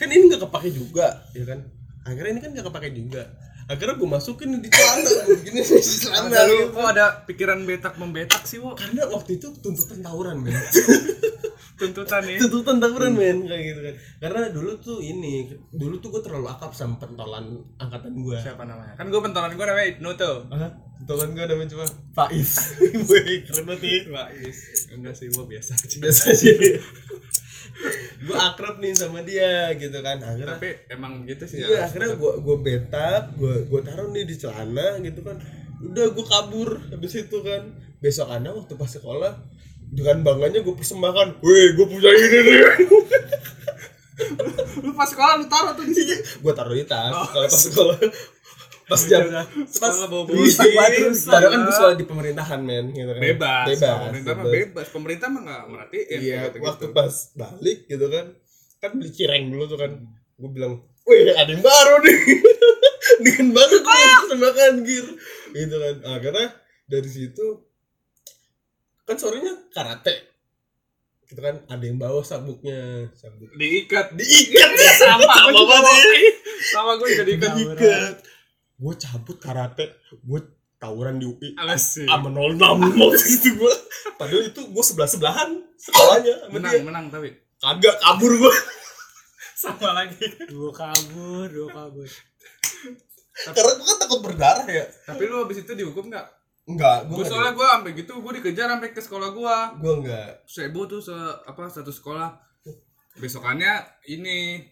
[SPEAKER 3] kan ini nggak kepake juga, ya kan? Akhirnya ini kan nggak kepake juga. Akhirnya gue masukin di celana, gue begini di celana.
[SPEAKER 1] ada lu
[SPEAKER 3] gitu.
[SPEAKER 1] kok ada pikiran betak membetak sih wo
[SPEAKER 3] Karena waktu itu tuntutan tawuran, men.
[SPEAKER 1] tuntutan nih
[SPEAKER 3] tuntutan tawuran, men, kayak gitu kan. Karena dulu tuh ini, dulu tuh gue terlalu akap sama pentolan angkatan gue.
[SPEAKER 1] siapa namanya kan gue pentolan gue namanya Ibnu tuh
[SPEAKER 3] Hah? Pentolan gue namanya cuma Faiz. Wih, keren banget ya.
[SPEAKER 1] Yes. enggak sih gue biasa aja
[SPEAKER 3] biasa sih gue akrab nih sama dia gitu kan. Akhirnya
[SPEAKER 1] tapi emang gitu sih
[SPEAKER 3] iya akhirnya gue gue betak gue gue taruh nih di celana gitu kan. Udah gue kabur habis itu kan. Besok anda waktu pas sekolah dengan bangganya gue persembahkan weh gue punya ini nih.
[SPEAKER 1] Lu pas sekolah lu taruh tuh di sini
[SPEAKER 3] gue taruh di tas. Kalau pas sekolah pas jam pas
[SPEAKER 1] Sekolah bawa
[SPEAKER 3] Iya,
[SPEAKER 1] terus
[SPEAKER 3] padahal kan
[SPEAKER 1] lah.
[SPEAKER 3] gue sekolah di pemerintahan men gitu kan.
[SPEAKER 1] Bebas.
[SPEAKER 3] Bebas
[SPEAKER 1] pemerintah mah bebas. pemerintah mah nggak merhatiin
[SPEAKER 3] iya
[SPEAKER 1] gitu-gitu.
[SPEAKER 3] waktu pas balik gitu kan. Kan beli cireng dulu tuh kan. Gue bilang wih. Ada yang baru nih. Dengan banget gue makan gear gitu kan. Akhirnya dari situ kan sorenya karate. Gitu kan ada yang bawa sabuknya. Sabuk.
[SPEAKER 1] Diikat.
[SPEAKER 3] Diikat. Ya
[SPEAKER 1] sama
[SPEAKER 3] sama
[SPEAKER 1] gue sama gue jadi ikat
[SPEAKER 3] diikat gue cabut karate gue tawuran di UI sama 06 waktu itu gue padahal itu gue sebelah sebelahan sekolahnya
[SPEAKER 1] menang
[SPEAKER 3] dia.
[SPEAKER 1] menang tapi.
[SPEAKER 3] Kagak kabur gue
[SPEAKER 1] sama lagi.
[SPEAKER 2] Dua kabur dua kabur.
[SPEAKER 3] Karena gue kan takut berdarah ya.
[SPEAKER 1] Tapi lu abis itu dihukum nggak?
[SPEAKER 3] Enggak
[SPEAKER 1] gue soalnya gue sampai gitu gue dikejar sampai ke sekolah gue
[SPEAKER 3] gue enggak
[SPEAKER 1] sebo tuh se apa satu sekolah. Besokannya ini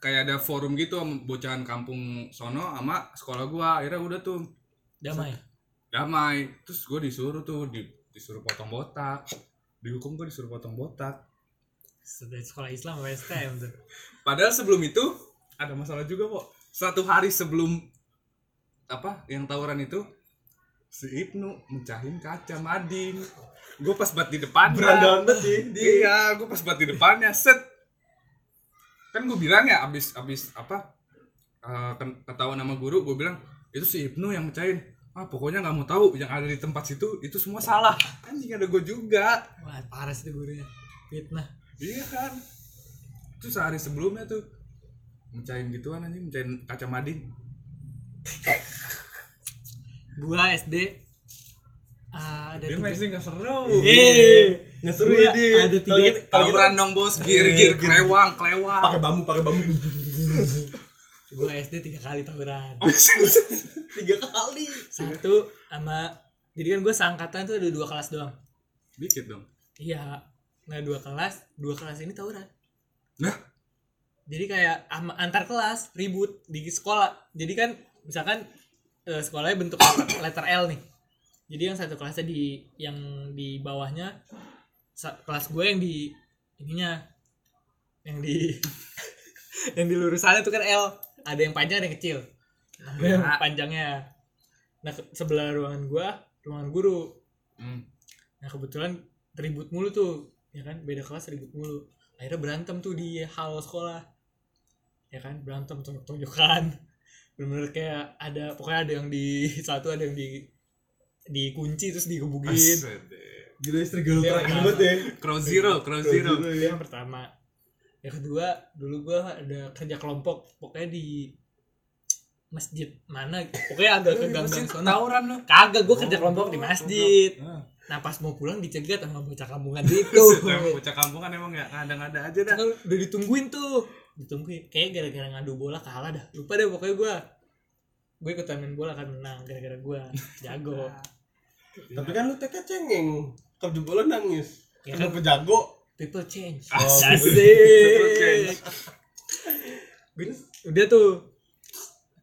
[SPEAKER 1] kayak ada forum gitu sama bocahan kampung sono sama sekolah gua. Akhirnya udah tuh.
[SPEAKER 2] Damai.
[SPEAKER 1] Damai. Terus gue disuruh tuh di, disuruh potong botak. Dihukum gue disuruh potong botak.
[SPEAKER 2] Sudah sekolah Islam STM tuh.
[SPEAKER 1] Padahal sebelum itu ada masalah juga kok satu hari sebelum apa yang tawuran itu si Ibnu mecahin kaca mading gue pas bat di depannya.
[SPEAKER 3] Berandalan banget dia
[SPEAKER 1] iya gue pas bat di depannya set kan gue bilang ya abis abis apa eh, ken- ketahuan nama guru gue bilang itu si Ibnu yang mecahin. Ah pokoknya nggak mau tahu yang ada di tempat situ itu semua salah. Anjing ada gue juga.
[SPEAKER 2] Wah parah sih gurunya. Fitnah.
[SPEAKER 1] Iya kan. Itu sehari sebelumnya tuh mecahin gituan anjing mecahin kaca mading
[SPEAKER 2] gua SD ah, ada
[SPEAKER 1] dia masih nggak seru.
[SPEAKER 2] Eh,
[SPEAKER 3] nggak seru ya dia.
[SPEAKER 2] ada
[SPEAKER 3] Kalau
[SPEAKER 2] tiga
[SPEAKER 3] gitu- kalau gitu
[SPEAKER 1] tawuran dong bos. Gir gir kelewang kelewang.
[SPEAKER 3] Pakai bambu pakai bambu.
[SPEAKER 2] Gua SD tiga kali tawuran
[SPEAKER 3] tiga kali.
[SPEAKER 2] Satu sama jadi kan gua seangkatan tuh ada dua kelas doang.
[SPEAKER 1] Dikit dong.
[SPEAKER 2] Iya nah dua kelas dua kelas ini tawuran
[SPEAKER 1] nah?
[SPEAKER 2] Jadi kayak ama- antar kelas ribut di sekolah. Jadi kan misalkan eh, sekolahnya bentuk letter L nih. Jadi yang satu kelasnya di yang di bawahnya kelas gue yang di ininya yang di yang di lurusannya tuh kan L. Ada yang panjang ada yang kecil. Ada yang
[SPEAKER 1] Ya.
[SPEAKER 2] panjangnya. Nah sebelah ruangan gua ruangan guru.
[SPEAKER 1] Hmm.
[SPEAKER 2] nah kebetulan ribut mulu tuh ya kan? Beda kelas ribut mulu. Akhirnya berantem tuh di hal sekolah. Ya kan? Berantem tonjok tonjokan bener-bener kayak ada pokoknya ada yang di satu ada yang di dikunci terus digebukin
[SPEAKER 1] Asyik.
[SPEAKER 3] Gila istri gal
[SPEAKER 2] Iya,
[SPEAKER 3] terakhir
[SPEAKER 2] iya.
[SPEAKER 3] banget ya.
[SPEAKER 1] Cross zero, cross zero.
[SPEAKER 2] itu yang pertama yang kedua dulu gua ada kerja kelompok pokoknya di masjid mana pokoknya agak ke gang-gang sono
[SPEAKER 1] Tawuran lu.
[SPEAKER 2] kagak gua kerja kelompok di masjid
[SPEAKER 1] Ah.
[SPEAKER 2] nah pas mau pulang dicegat sama bocah kampungan itu
[SPEAKER 1] bocah kampung kan emang ya ngada-ngada aja dah.
[SPEAKER 2] udah ditungguin tuh ditungguin kayak gara-gara ngadu bola kalah dah lupa deh pokoknya gua gue ikutan main bola kan menang gara-gara gua jago
[SPEAKER 3] Tapi kan lu TK cengeng. Kalau di bola nangis.
[SPEAKER 2] Ya kan?
[SPEAKER 3] Kenapa jago?
[SPEAKER 2] people change
[SPEAKER 1] Asik.
[SPEAKER 2] Asik.
[SPEAKER 1] People change.
[SPEAKER 2] Udah tuh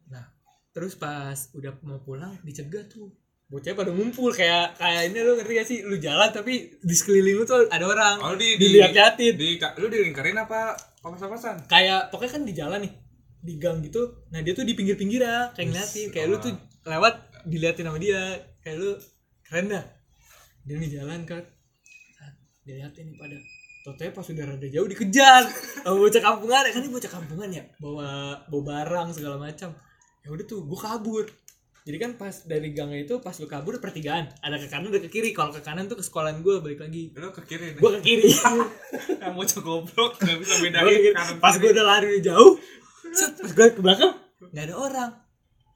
[SPEAKER 2] nah terus pas udah mau pulang dicegat tuh bocahnya pada ngumpul kayak kayak ini lu ngerti gak sih lu jalan tapi di sekeliling lu tuh ada orang
[SPEAKER 1] Oh, di-
[SPEAKER 2] dilihat-liatin
[SPEAKER 1] Di lu dilingkarin apa papas-papasan?
[SPEAKER 2] kayak pokoknya kan di jalan nih di gang gitu nah dia tuh di pinggir-pinggir ya kayak ngeliatin kayak lu tuh lewat diliatin sama dia kayak lu keren dah dia nih jalan kan diliatin nih pada. Totonya pas udah rada jauh dikejar. Sama bocah kampungan ya. Kan ini bocah kampungan ya? Bawa bawa barang segala macam. Ya udah tuh gua kabur. Jadi kan pas dari gang itu pas lu kabur pertigaan. Ada ke kanan ada ke kiri. Kalau ke kanan tuh ke sekolahan gua balik lagi.
[SPEAKER 1] Lu ke kiri
[SPEAKER 2] gua ke kiri.
[SPEAKER 1] Yang bocah goblok enggak bisa bedain kanan
[SPEAKER 2] pas gua udah lari jauh set, pas gua ke belakang nggak ada orang.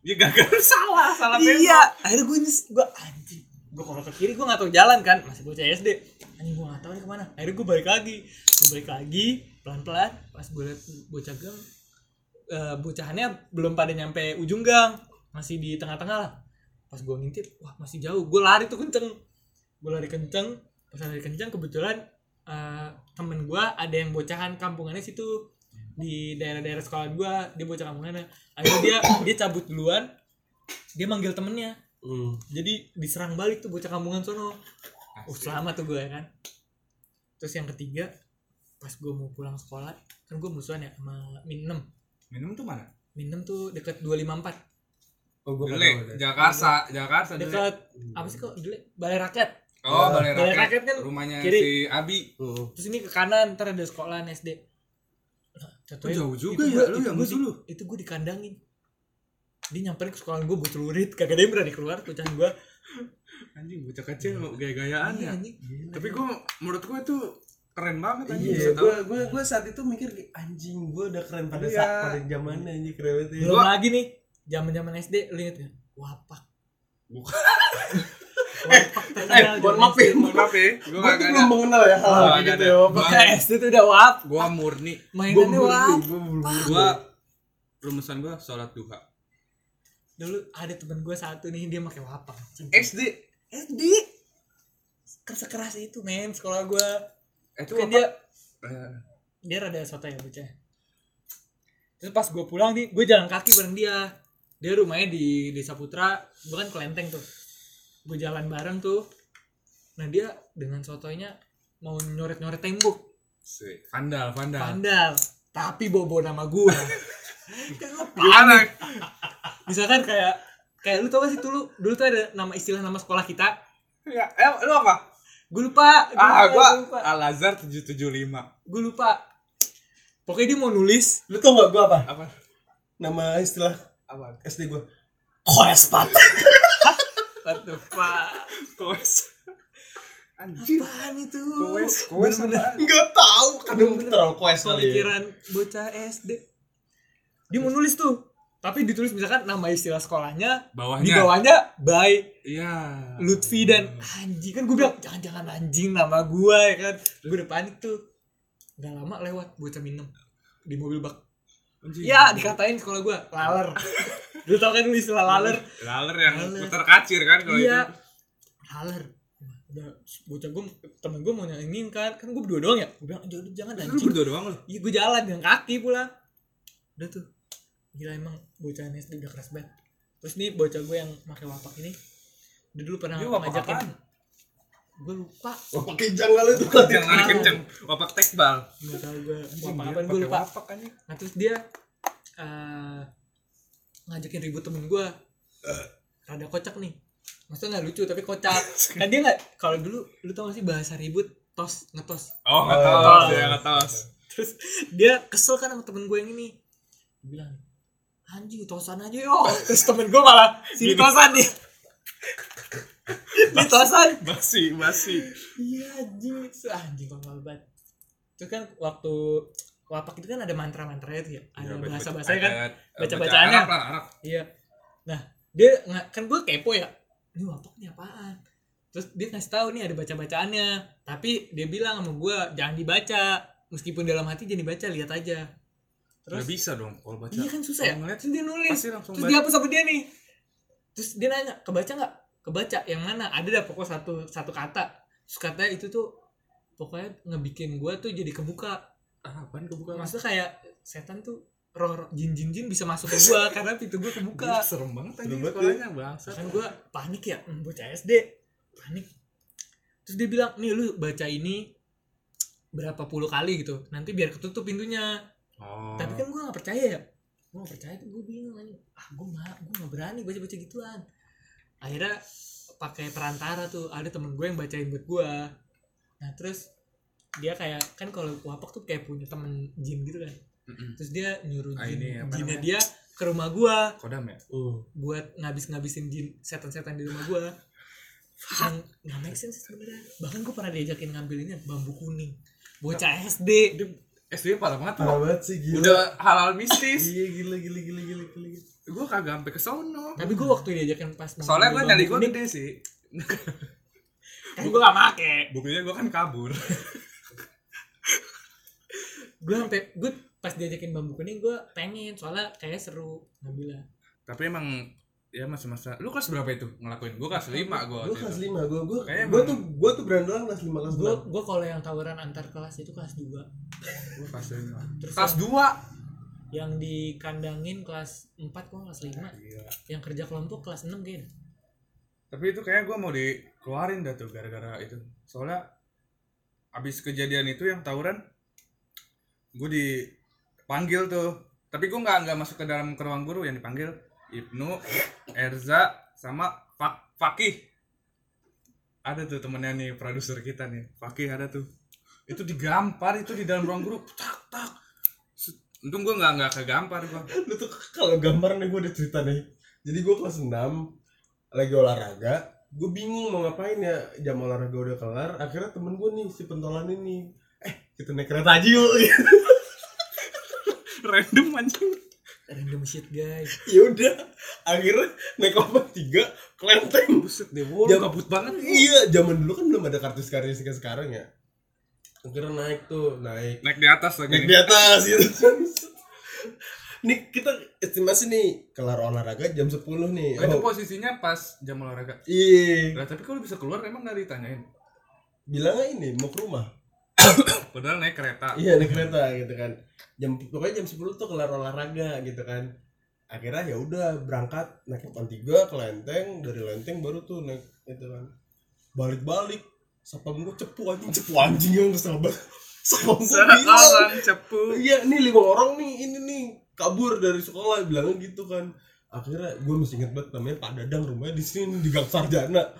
[SPEAKER 1] Ya gagal. Salah, salah
[SPEAKER 2] iya. akhirnya gue nyes gue anjing gue kalau ke kiri gue nggak tahu jalan kan. Masih bocah SD anjing gue nggak tahu nih ke mana. Akhirnya gue balik lagi. Gue balik lagi pelan pelan pas gue liat bocah gang eh, bocahannya belum pada nyampe ujung gang. Masih di tengah tengah lah. Pas gue ngintip wah masih jauh. Gue lari tuh kenceng. Gue lari kenceng. Pas lari kenceng kebetulan eh, temen gue ada yang bocahan kampungannya situ. Di daerah-daerah sekolah gue dia bocah kampungannya. Akhirnya dia dia cabut duluan. Dia manggil temennya
[SPEAKER 3] Hmm.
[SPEAKER 2] jadi diserang balik tuh bocah kampungan sono uh selamat tuh gue ya kan terus yang ketiga pas gue mau pulang sekolah kan gue musuhan ya sama min 6
[SPEAKER 1] Minum tuh mana?
[SPEAKER 2] min 6 tuh deket 254
[SPEAKER 3] Oh, gua
[SPEAKER 1] Dele, Jakarta, Jakarta Dele.
[SPEAKER 2] deket apa sih kok dulu balai rakyat
[SPEAKER 1] Oh, balai
[SPEAKER 2] Balai
[SPEAKER 1] rakyat.
[SPEAKER 2] rakyat kan
[SPEAKER 1] rumahnya
[SPEAKER 2] kiri.
[SPEAKER 1] si Abi.
[SPEAKER 3] Hmm.
[SPEAKER 2] terus ini ke kanan ntar ada sekolahan SD Nah, contohnya
[SPEAKER 1] jauh juga
[SPEAKER 2] itu
[SPEAKER 1] ya,
[SPEAKER 2] gua-
[SPEAKER 1] lu
[SPEAKER 2] itu
[SPEAKER 1] yang musuh lu.
[SPEAKER 2] itu gue dikandangin dia nyamperin ke sekolahan gue bocah lurit kagak ada yang berani keluar bocahan gue
[SPEAKER 1] Anjing bocah kecil gaya-gayaan ya.
[SPEAKER 2] anjing
[SPEAKER 1] Tapi gua menurut gua itu keren banget anjing.
[SPEAKER 3] Iya, gua gua gua saat itu mikir anjing gua udah keren pada
[SPEAKER 1] Iya.
[SPEAKER 3] saat pada zamannya anjing keren banget ya.
[SPEAKER 2] belum
[SPEAKER 1] Gua-
[SPEAKER 2] lagi nih zaman zaman SD lu inget gak wapak
[SPEAKER 1] Bukan.
[SPEAKER 2] wapak
[SPEAKER 3] Eh, mohon maaf ya.
[SPEAKER 1] Mohon maaf ya.
[SPEAKER 3] Tuh
[SPEAKER 1] ada.
[SPEAKER 3] belum mengenal ya hal
[SPEAKER 1] nggak
[SPEAKER 3] gitu ya.
[SPEAKER 1] Gua-
[SPEAKER 2] SD tuh udah wap
[SPEAKER 1] Gua murni.
[SPEAKER 2] mainannya wap
[SPEAKER 1] Gua rumusan gua sholat duha.
[SPEAKER 2] Dulu ada temen gue satu nih dia pakai wapak anjing.
[SPEAKER 1] SD.
[SPEAKER 2] SD keras keras itu men sekolah gue
[SPEAKER 1] Eh, Itu
[SPEAKER 2] kan dia
[SPEAKER 1] Eh,
[SPEAKER 2] dia rada soto ya bocah. Terus pas gue pulang nih gue jalan kaki bareng dia. Dia rumahnya di desa Putra gue kan kelenteng tuh. Gue jalan bareng tuh. Nah dia dengan sotonya mau nyoret nyoret tembok.
[SPEAKER 1] Sih. Vandal, vandal.
[SPEAKER 2] pandal tapi bobo nama gue
[SPEAKER 1] Parah.
[SPEAKER 2] Misalkan kayak kayak lu tau gak sih dulu dulu tuh ada nama istilah nama sekolah kita
[SPEAKER 1] Ya, eh, lu apa?
[SPEAKER 2] gue lupa gua
[SPEAKER 1] Ah,
[SPEAKER 2] lupa,
[SPEAKER 1] gua
[SPEAKER 2] lupa
[SPEAKER 1] Al Azhar 775.
[SPEAKER 2] gue lupa pokoknya dia mau nulis
[SPEAKER 3] Lu tau gak gua apa?
[SPEAKER 1] Apa?
[SPEAKER 3] Nama istilah
[SPEAKER 1] Apa?
[SPEAKER 3] SD gua.
[SPEAKER 2] koespat what the fuck
[SPEAKER 1] Koes. Anjir.
[SPEAKER 2] apaan itu
[SPEAKER 1] Koes, koes apaan?
[SPEAKER 3] Enggak tahu, kadang terlalu koes kali ya.
[SPEAKER 2] pemikiran bocah SD dia mau nulis tuh tapi ditulis misalkan nama istilah sekolahnya
[SPEAKER 1] Bawahnya.
[SPEAKER 2] di bawahnya by
[SPEAKER 1] Iya.
[SPEAKER 2] Lutfi dan anjing. Kan gue bilang jangan-jangan anjing nama gue ya kan. Gue udah panik tuh. Gak lama lewat bocah minum di mobil bak.
[SPEAKER 1] Anjing.
[SPEAKER 2] ya dikatain sekolah gue laler. Lu tau kan lu istilah laler?
[SPEAKER 1] Laler yang
[SPEAKER 2] Laler.
[SPEAKER 1] putar kacir kan kalau
[SPEAKER 2] iya.
[SPEAKER 1] itu.
[SPEAKER 2] laler. Udah bocah gue temen gue mau nyanyiin kan. Kan gue berdua doang ya? Gue bilang jangan jangan
[SPEAKER 1] Lu
[SPEAKER 2] anjing.
[SPEAKER 1] berdua doang lu.
[SPEAKER 2] iya gue jalan dengan kaki pula. Udah tuh gila emang bocah SD udah keras banget. Terus nih bocah gue yang pakai wapak ini dia dulu pernah
[SPEAKER 1] Dia wapak
[SPEAKER 2] ngajakin
[SPEAKER 1] apaan?
[SPEAKER 2] gue lupa.
[SPEAKER 3] Oh, pakai jangan itu
[SPEAKER 1] Jangan lari kenceng. Wapak tekbal.
[SPEAKER 2] nggak tahu gue wapak apa gue lupa.
[SPEAKER 1] Wapak anjing.
[SPEAKER 2] nah terus dia eh, ngajakin ribut temen gue. Rada kocak nih. Maksudnya nggak lucu tapi kocak. Kan dia nggak kalau dulu lu tau gak sih bahasa ribut? Tos ngetos.
[SPEAKER 1] Oh, nggak
[SPEAKER 3] Oh,
[SPEAKER 1] tahu, ya nggak tahu.
[SPEAKER 2] terus dia kesel kan sama temen gue yang ini. Dia bilang anjing tosan aja yo terus temen gue malah sini tosan nih. Ini tosan.
[SPEAKER 1] Basi, basi.
[SPEAKER 2] iya anjing. Anjing kok banget. Terus kan waktu wapak itu kan ada mantra-mantra itu ya. Ada bahasa bahasanya kan?
[SPEAKER 1] Ada-
[SPEAKER 2] baca-bacaannya.
[SPEAKER 1] Arab lah, Arab.
[SPEAKER 2] iya. Nah dia nggak kan gue kepo ya. Ini wapak ini apaan? Terus dia ngasih tahu nih ada baca bacaannya tapi dia bilang sama gue jangan dibaca. Meskipun dalam hati jangan dibaca lihat aja Terus
[SPEAKER 1] bisa dong kalau baca.
[SPEAKER 2] iya kan susah ya?
[SPEAKER 1] ngeliat
[SPEAKER 2] terus dia nulis.
[SPEAKER 1] pasti langsung
[SPEAKER 2] terus
[SPEAKER 1] baca.
[SPEAKER 2] dia hapus sama dia nih? Terus dia nanya kebaca nggak? Kebaca. Yang mana? Ada dah pokok satu satu kata. Terus katanya itu tuh pokoknya ngebikin gue tuh jadi kebuka.
[SPEAKER 1] Ah, apaan kebuka?
[SPEAKER 2] maksudnya kayak setan tuh roh, roh jin jin jin bisa masuk ke gue karena pintu gue kebuka.
[SPEAKER 1] Serem banget anjing
[SPEAKER 3] banget
[SPEAKER 1] sekolahnya bangsa.
[SPEAKER 2] kan gue panik ya hmm, bocah SD panik. Terus dia bilang nih lu baca ini berapa puluh kali gitu. Nanti biar ketutup pintunya
[SPEAKER 1] Oh.
[SPEAKER 2] tapi kan gue gak percaya ya. Gue gak percaya tuh gue bingung aja ah gue mah gue gak berani baca baca gituan. Akhirnya pakai perantara tuh ada temen gue yang bacain buat gue nah terus dia kayak kan kalau wapak tuh kayak punya temen jin gitu kan.
[SPEAKER 1] Mm-mm.
[SPEAKER 2] terus dia nyuruh
[SPEAKER 1] Ah,
[SPEAKER 2] jin
[SPEAKER 1] ini apa
[SPEAKER 2] jinnya dia ke rumah gue
[SPEAKER 1] Kodam ya?
[SPEAKER 3] Uh.
[SPEAKER 2] buat ngabis-ngabisin jin setan-setan di rumah gue yang nggak make sense sebenarnya. Bahkan gue pernah diajakin ngambil ini bambu kuning. Bocah SD
[SPEAKER 1] SD parah banget
[SPEAKER 3] Parah
[SPEAKER 1] tuh.
[SPEAKER 3] banget sih gila.
[SPEAKER 1] Udah halal mistis.
[SPEAKER 3] Iya gila gila gila gila gila.
[SPEAKER 1] gue kagak sampai ke sono.
[SPEAKER 2] tapi gue waktu diajakin pas
[SPEAKER 1] Soalnya gue
[SPEAKER 2] bambu
[SPEAKER 1] gue gede sih.
[SPEAKER 2] kan gue gak make
[SPEAKER 1] Buktinya gue kan kabur.
[SPEAKER 2] gue sampai gue pas diajakin bambu kuning gue pengen soalnya kayak seru ngambilnya
[SPEAKER 1] Tapi emang ya masa-masa lu kelas berapa itu ngelakuin? Gue kelas 5 gue.
[SPEAKER 3] Gue kelas 5, gue gue
[SPEAKER 1] Kayaknya
[SPEAKER 3] gue tuh gue tuh berandalan kelas 5 kelas
[SPEAKER 2] gue
[SPEAKER 3] 6.
[SPEAKER 2] gue kalau yang tawuran antar kelas itu kelas 2
[SPEAKER 1] Gue kelas 5.
[SPEAKER 2] terus
[SPEAKER 1] Kelas
[SPEAKER 2] yang,
[SPEAKER 1] 2.
[SPEAKER 2] yang dikandangin kelas 4 gue kelas 5
[SPEAKER 1] Gila.
[SPEAKER 2] yang kerja kelompok kelas 6 kayaknya
[SPEAKER 1] Tapi itu kayaknya gue mau dikeluarin dah tuh gara-gara itu. Soalnya abis kejadian itu yang tawuran gue dipanggil tuh. Tapi gue nggak nggak masuk ke dalam ke ruang guru yang dipanggil Ibnu, Erza, sama Fak Fakih. Ada tuh temennya nih produser kita nih, Fakih ada tuh. Itu digampar itu di dalam ruang guru, tak tak. Untung gue nggak nggak kegampar gue.
[SPEAKER 3] Lu tuh kalau gambar nih gue ada cerita nih. Jadi gue kelas 6 lagi olahraga, gue bingung mau ngapain ya. Jam olahraga udah kelar, akhirnya temen gue nih si pentolan ini, eh kita naik kereta aja yuk.
[SPEAKER 1] Random anjing.
[SPEAKER 2] Random shit guys
[SPEAKER 3] ya udah, akhirnya naik apa tiga kelenteng.
[SPEAKER 1] Buset deh, wow,
[SPEAKER 3] Jam-
[SPEAKER 1] kabut banget.
[SPEAKER 3] Iya, zaman dulu kan belum ada kartu karya kayak sekarang ya. Akhirnya naik tuh, naik.
[SPEAKER 1] Naik di atas lagi.
[SPEAKER 3] Naik
[SPEAKER 1] nih.
[SPEAKER 3] di atas gitu. nih kita estimasi nih kelar olahraga jam 10 nih.
[SPEAKER 1] Oh, itu
[SPEAKER 3] Oh,
[SPEAKER 1] posisinya pas jam olahraga.
[SPEAKER 3] iya.
[SPEAKER 1] Lah, tapi kalau bisa keluar emang nggak ditanyain.
[SPEAKER 3] Bilangnya ini mau ke rumah.
[SPEAKER 1] Padahal naik kereta.
[SPEAKER 3] Iya naik kereta gitu kan. Jam pokoknya jam 10 tuh kelar olahraga gitu kan. Akhirnya ya udah berangkat naik depan tiga ke Lenteng, dari Lenteng baru tuh naik itu kan. Balik-balik sapam gue cepu anjing cepu anjing yang kesel banget.
[SPEAKER 1] Seorang cepu.
[SPEAKER 3] Iya nih lima orang nih ini nih kabur dari sekolah bilangnya gitu kan. Akhirnya gue masih inget banget namanya Pak Dadang rumahnya di sini di Gang Sarjana.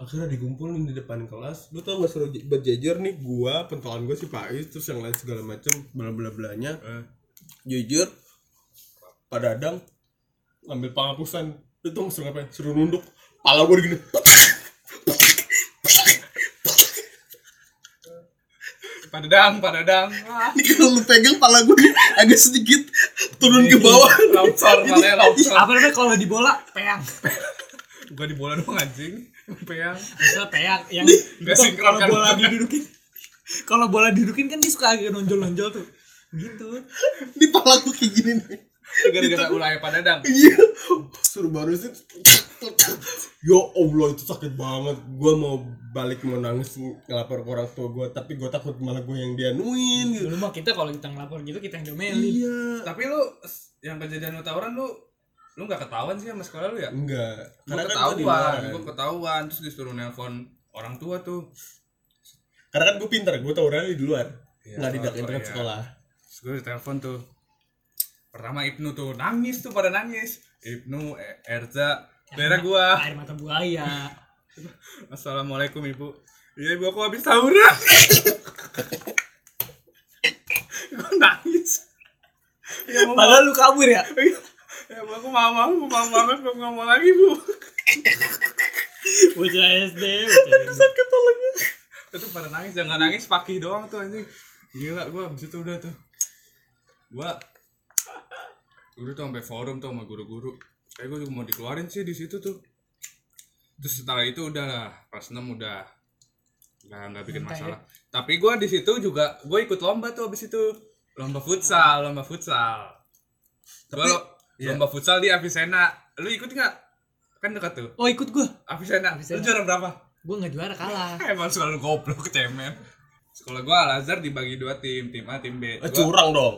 [SPEAKER 3] Akhirnya dikumpulin di depan kelas. Lu tau gak suruh berjejer nih gua, pentolan gue si Pak Is, terus yang lain segala macem bla bla belanya.
[SPEAKER 1] Eh,
[SPEAKER 3] Jujur Pak Dadang ngambil penghapusan. Lu tau suruh ngapain? Suruh nunduk. Pala gue gini.
[SPEAKER 1] Padadang, padadang. Ah,
[SPEAKER 3] Ini kalau lu pegang pala gue agak sedikit turun ke bawah.
[SPEAKER 1] Longsor, palanya longsor.
[SPEAKER 2] apa namanya kalau di bola peang
[SPEAKER 1] Bukan di bola doang anjing. Peang.
[SPEAKER 2] Maksudnya peang yang
[SPEAKER 1] Nggak
[SPEAKER 2] kalau
[SPEAKER 1] sinkron kan.
[SPEAKER 2] bola didudukin kalau bola didudukin kan dia suka agak nonjol-nonjol tuh gitu
[SPEAKER 3] Di pala gue kayak gini nih.
[SPEAKER 1] Gara-gara ulah padadang.
[SPEAKER 3] Iya. Suruh baru sih. Ya Allah itu sakit banget. Gua mau balik mau nangis ngelapor ke orang tua gua, tapi gua takut malah gua yang dianuin gitu.
[SPEAKER 2] dulu mah kita kalau kita ngelapor gitu kita yang domelin
[SPEAKER 3] Iya.
[SPEAKER 1] Tapi lu yang kejadian lu tawuran lu lu nggak ketahuan sih sama sekolah lu ya?
[SPEAKER 3] Enggak.
[SPEAKER 1] Gue
[SPEAKER 3] Karena kan gua di luar.
[SPEAKER 1] ketahuan, gue ketahuan terus disuruh nelpon orang tua tuh.
[SPEAKER 3] Karena kan gua pintar, gua tau orangnya di luar.
[SPEAKER 1] Iya,
[SPEAKER 3] Enggak di
[SPEAKER 1] soal-
[SPEAKER 3] internet
[SPEAKER 1] iya.
[SPEAKER 3] sekolah.
[SPEAKER 1] Terus gue ditelepon tuh Pertama Ibnu tuh nangis tuh pada nangis Ibnu, E- Erza, daerah gua
[SPEAKER 2] air mata buaya
[SPEAKER 1] assalamualaikum ibu iya ibu aku habis tawuran gua nangis ya
[SPEAKER 2] padahal lu kabur ya
[SPEAKER 1] ya aku mau mau mau mau banget nggak mau lagi bu.
[SPEAKER 2] Bocah SD bocah SD.
[SPEAKER 1] itu pada nangis. Jangan nangis pakih doang tuh anjing. Gila gua abis itu udah tuh. Gua udah tuh sampai forum tuh sama guru-guru. Kayak gua juga mau dikeluarin sih di situ tuh. Terus setelah itu udah lah kelas 6 udah. Nggak nggak bikin
[SPEAKER 2] Santai
[SPEAKER 1] masalah. Tapi gua di situ juga gua ikut lomba tuh abis itu. Lomba futsal lomba futsal. Lo-
[SPEAKER 3] iya.
[SPEAKER 1] lomba futsal di Avicenna lu ikut nggak kan dekat tuh
[SPEAKER 2] oh ikut gua
[SPEAKER 1] Avicenna lu
[SPEAKER 2] Avicenna.
[SPEAKER 1] juara berapa
[SPEAKER 2] gua nggak juara kalah
[SPEAKER 1] Emang selalu goblok cemen. Sekolah gua Al Azhar dibagi dua tim, tim A, tim B.
[SPEAKER 3] Eh,
[SPEAKER 1] Gua
[SPEAKER 3] curang dong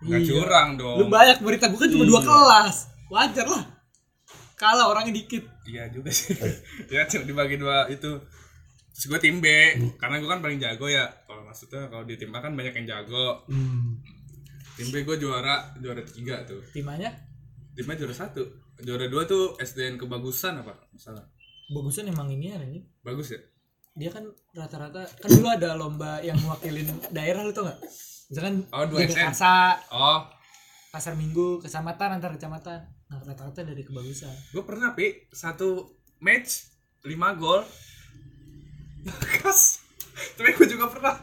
[SPEAKER 1] nggak
[SPEAKER 2] Iya.
[SPEAKER 1] curang dong.
[SPEAKER 2] lu banyak berita bukan cuma dua
[SPEAKER 3] Iya.
[SPEAKER 2] kelas wajar lah kalah orangnya dikit
[SPEAKER 1] Iya juga sih. ya cuma dibagi dua itu. Terus gua tim B, karena gua kan paling jago ya. Kalau maksudnya kalau di tim A kan banyak yang jago. Tim B gua juara juara tiga tuh.
[SPEAKER 2] timnya
[SPEAKER 1] Tim A juara satu. Juara dua tuh SDN kebagusan apa? Masalah.
[SPEAKER 2] bagusan emang ini ya nih
[SPEAKER 1] Bagus ya?
[SPEAKER 2] dia kan rata-rata kan dulu ada lomba yang mewakilin daerah lu tau gak misalkan
[SPEAKER 1] Oh, dua
[SPEAKER 2] di
[SPEAKER 1] SN.
[SPEAKER 2] Mekarsa,
[SPEAKER 1] Oh,
[SPEAKER 2] pasar minggu kecamatan antar kecamatan. Nah rata-rata dari kebagusan.
[SPEAKER 1] Gua pernah pi satu match 5 gol. Kas. Tapi gue juga pernah.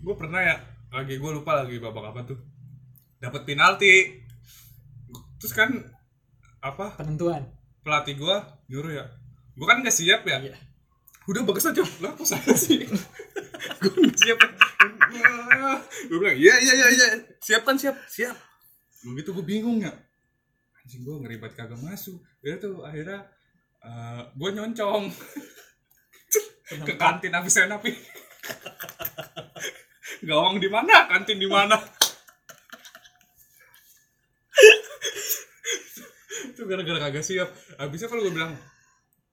[SPEAKER 1] Gue pernah ya. Lagi gue lupa lagi babak apa tuh. Dapat penalti. Terus kan apa?
[SPEAKER 2] Penentuan.
[SPEAKER 1] Pelatih gue nyuruh ya. Gue kan nggak siap ya.
[SPEAKER 2] Iya.
[SPEAKER 1] udah bagus aja. Lah kok saya sih? Gue nggak siap gue bilang iya iya iya iya. Siap kan siap. Siap. Begitu gue bingung ya anjing gue ngeribet kagak masuk. Ya tuh akhirnya eh gue nyoncong. Ke kantin habis napi gawang di mana? Kantin di mana itu gara-gara kagak siap. Habisnya kalau gue bilang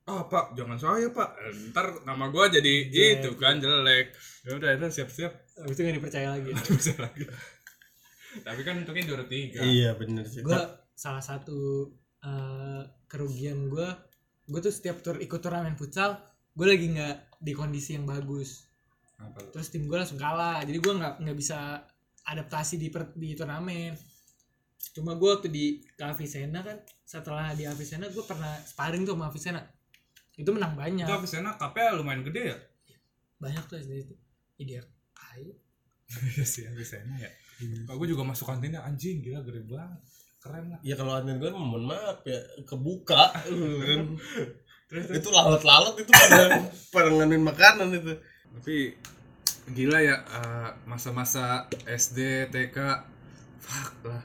[SPEAKER 1] ah pak jangan saya pak. Ntar nama gue jadi itu kan jelek. Ya udah itu siap-siap.
[SPEAKER 2] Habis itu gak dipercaya lagi.
[SPEAKER 1] Bisa lagi. Tapi kan untungnya juara tiga.
[SPEAKER 3] Iya bener sih.
[SPEAKER 2] Gue salah satu eh, kerugian gue gue tuh setiap tur ikut turnamen futsal gue lagi nggak di kondisi yang bagus.
[SPEAKER 1] Apa
[SPEAKER 2] terus tim gue langsung kalah. Jadi gue nggak nggak bisa adaptasi di per- di turnamen cuma gue waktu di ke Avicenna kan setelah di Avicenna gue pernah sparring tuh sama Avicenna itu menang banyak.
[SPEAKER 1] Itu enak kapnya lumayan gede ya?
[SPEAKER 2] Banyak tuh SD itu. Ide kayu
[SPEAKER 1] iya sih enak ya. Kalau gue juga masuk kantinnya anjing gila gede banget. Keren lah.
[SPEAKER 3] Ya kalau anten gue mohon maaf ya kebuka.
[SPEAKER 1] Terus
[SPEAKER 3] itu lalat-lalat itu pada pada nganuin makanan itu.
[SPEAKER 1] Tapi gila ya eh, masa-masa SD TK fuck lah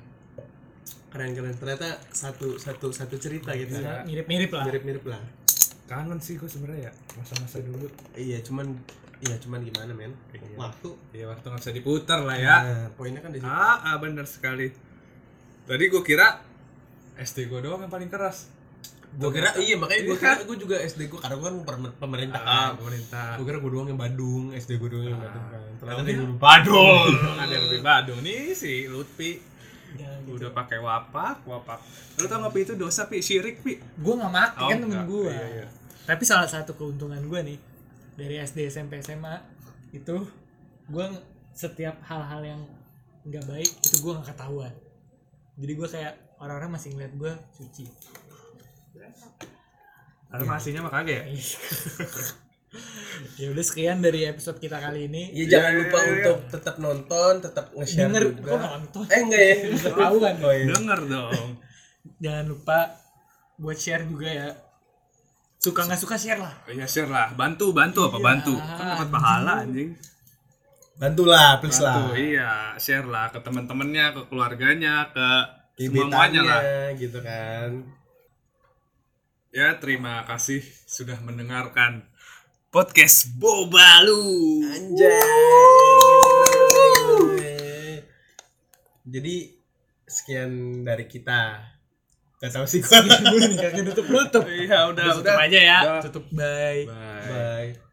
[SPEAKER 3] keren-keren ternyata satu satu satu cerita gitu.
[SPEAKER 1] Iya.
[SPEAKER 2] mirip-mirip lah.
[SPEAKER 3] Mirip-mirip lah.
[SPEAKER 1] Kangen sih gue sebenarnya ya masa-masa dulu.
[SPEAKER 3] iya cuman iya cuman gimana men?
[SPEAKER 1] Iya.
[SPEAKER 3] waktu.
[SPEAKER 1] Ya waktu nggak bisa diputar lah ya.
[SPEAKER 3] Nah, poinnya kan di situ.
[SPEAKER 1] Ah, ah bener sekali. Tadi gue kira SD gue doang yang paling keras.
[SPEAKER 3] Gue kira iya makanya gue
[SPEAKER 1] Iya.
[SPEAKER 3] kira
[SPEAKER 1] kan?
[SPEAKER 3] gue juga SD gue karena gue kan per- pemerintah
[SPEAKER 1] ah
[SPEAKER 3] kan.
[SPEAKER 1] pemerintah.
[SPEAKER 3] Gue kira gue doang yang Badung SD gue doang yang
[SPEAKER 1] Ah.
[SPEAKER 3] Badung kan. Ternyata dia
[SPEAKER 1] dia-
[SPEAKER 3] Badung.
[SPEAKER 1] Ada yang lebih Badung nih si Lutfi
[SPEAKER 2] Ya, gitu.
[SPEAKER 1] udah pakai wapak wapak. Lu tau nggak pi? Itu dosa pi. Syirik pi.
[SPEAKER 2] Gue nggak mati
[SPEAKER 1] Oh,
[SPEAKER 2] kan temen gue
[SPEAKER 1] Iya, iya.
[SPEAKER 2] tapi salah satu keuntungan gue nih dari SD SMP SMA itu gue setiap hal-hal yang nggak baik itu gue nggak ketahuan. Jadi gue kayak orang-orang masih ngeliat gue suci
[SPEAKER 1] Karena masihnya mah kagak ya
[SPEAKER 2] ya udah sekian dari episode kita kali ini.
[SPEAKER 3] Ya jangan
[SPEAKER 1] Iya,
[SPEAKER 3] lupa
[SPEAKER 1] iya, iya.
[SPEAKER 3] untuk tetap nonton tetap nge-share
[SPEAKER 2] denger.
[SPEAKER 3] juga.
[SPEAKER 2] Kok nonton?
[SPEAKER 3] Eh enggak ya.
[SPEAKER 2] Ketahuan.
[SPEAKER 3] Oh, iya.
[SPEAKER 1] denger dong.
[SPEAKER 2] Jangan lupa buat share juga ya. Suka nggak suka share lah.
[SPEAKER 1] Ya share lah. Bantu bantu apa?
[SPEAKER 2] Iya,
[SPEAKER 1] bantu. Kan dapat pahala anjing.
[SPEAKER 3] Bantulah please lah.
[SPEAKER 1] bantu iya. Share lah ke teman-temannya ke keluarganya ke semuanya lah.
[SPEAKER 3] Gitu kan.
[SPEAKER 1] Ya terima kasih sudah mendengarkan podcast Bobalu
[SPEAKER 3] Anjay. Jadi sekian dari kita. Gak tahu sih gua.
[SPEAKER 2] kakek tutup tutup
[SPEAKER 1] iya udah
[SPEAKER 2] tutup aja ya
[SPEAKER 1] Udah.
[SPEAKER 2] tutup bye
[SPEAKER 1] bye
[SPEAKER 3] Bye.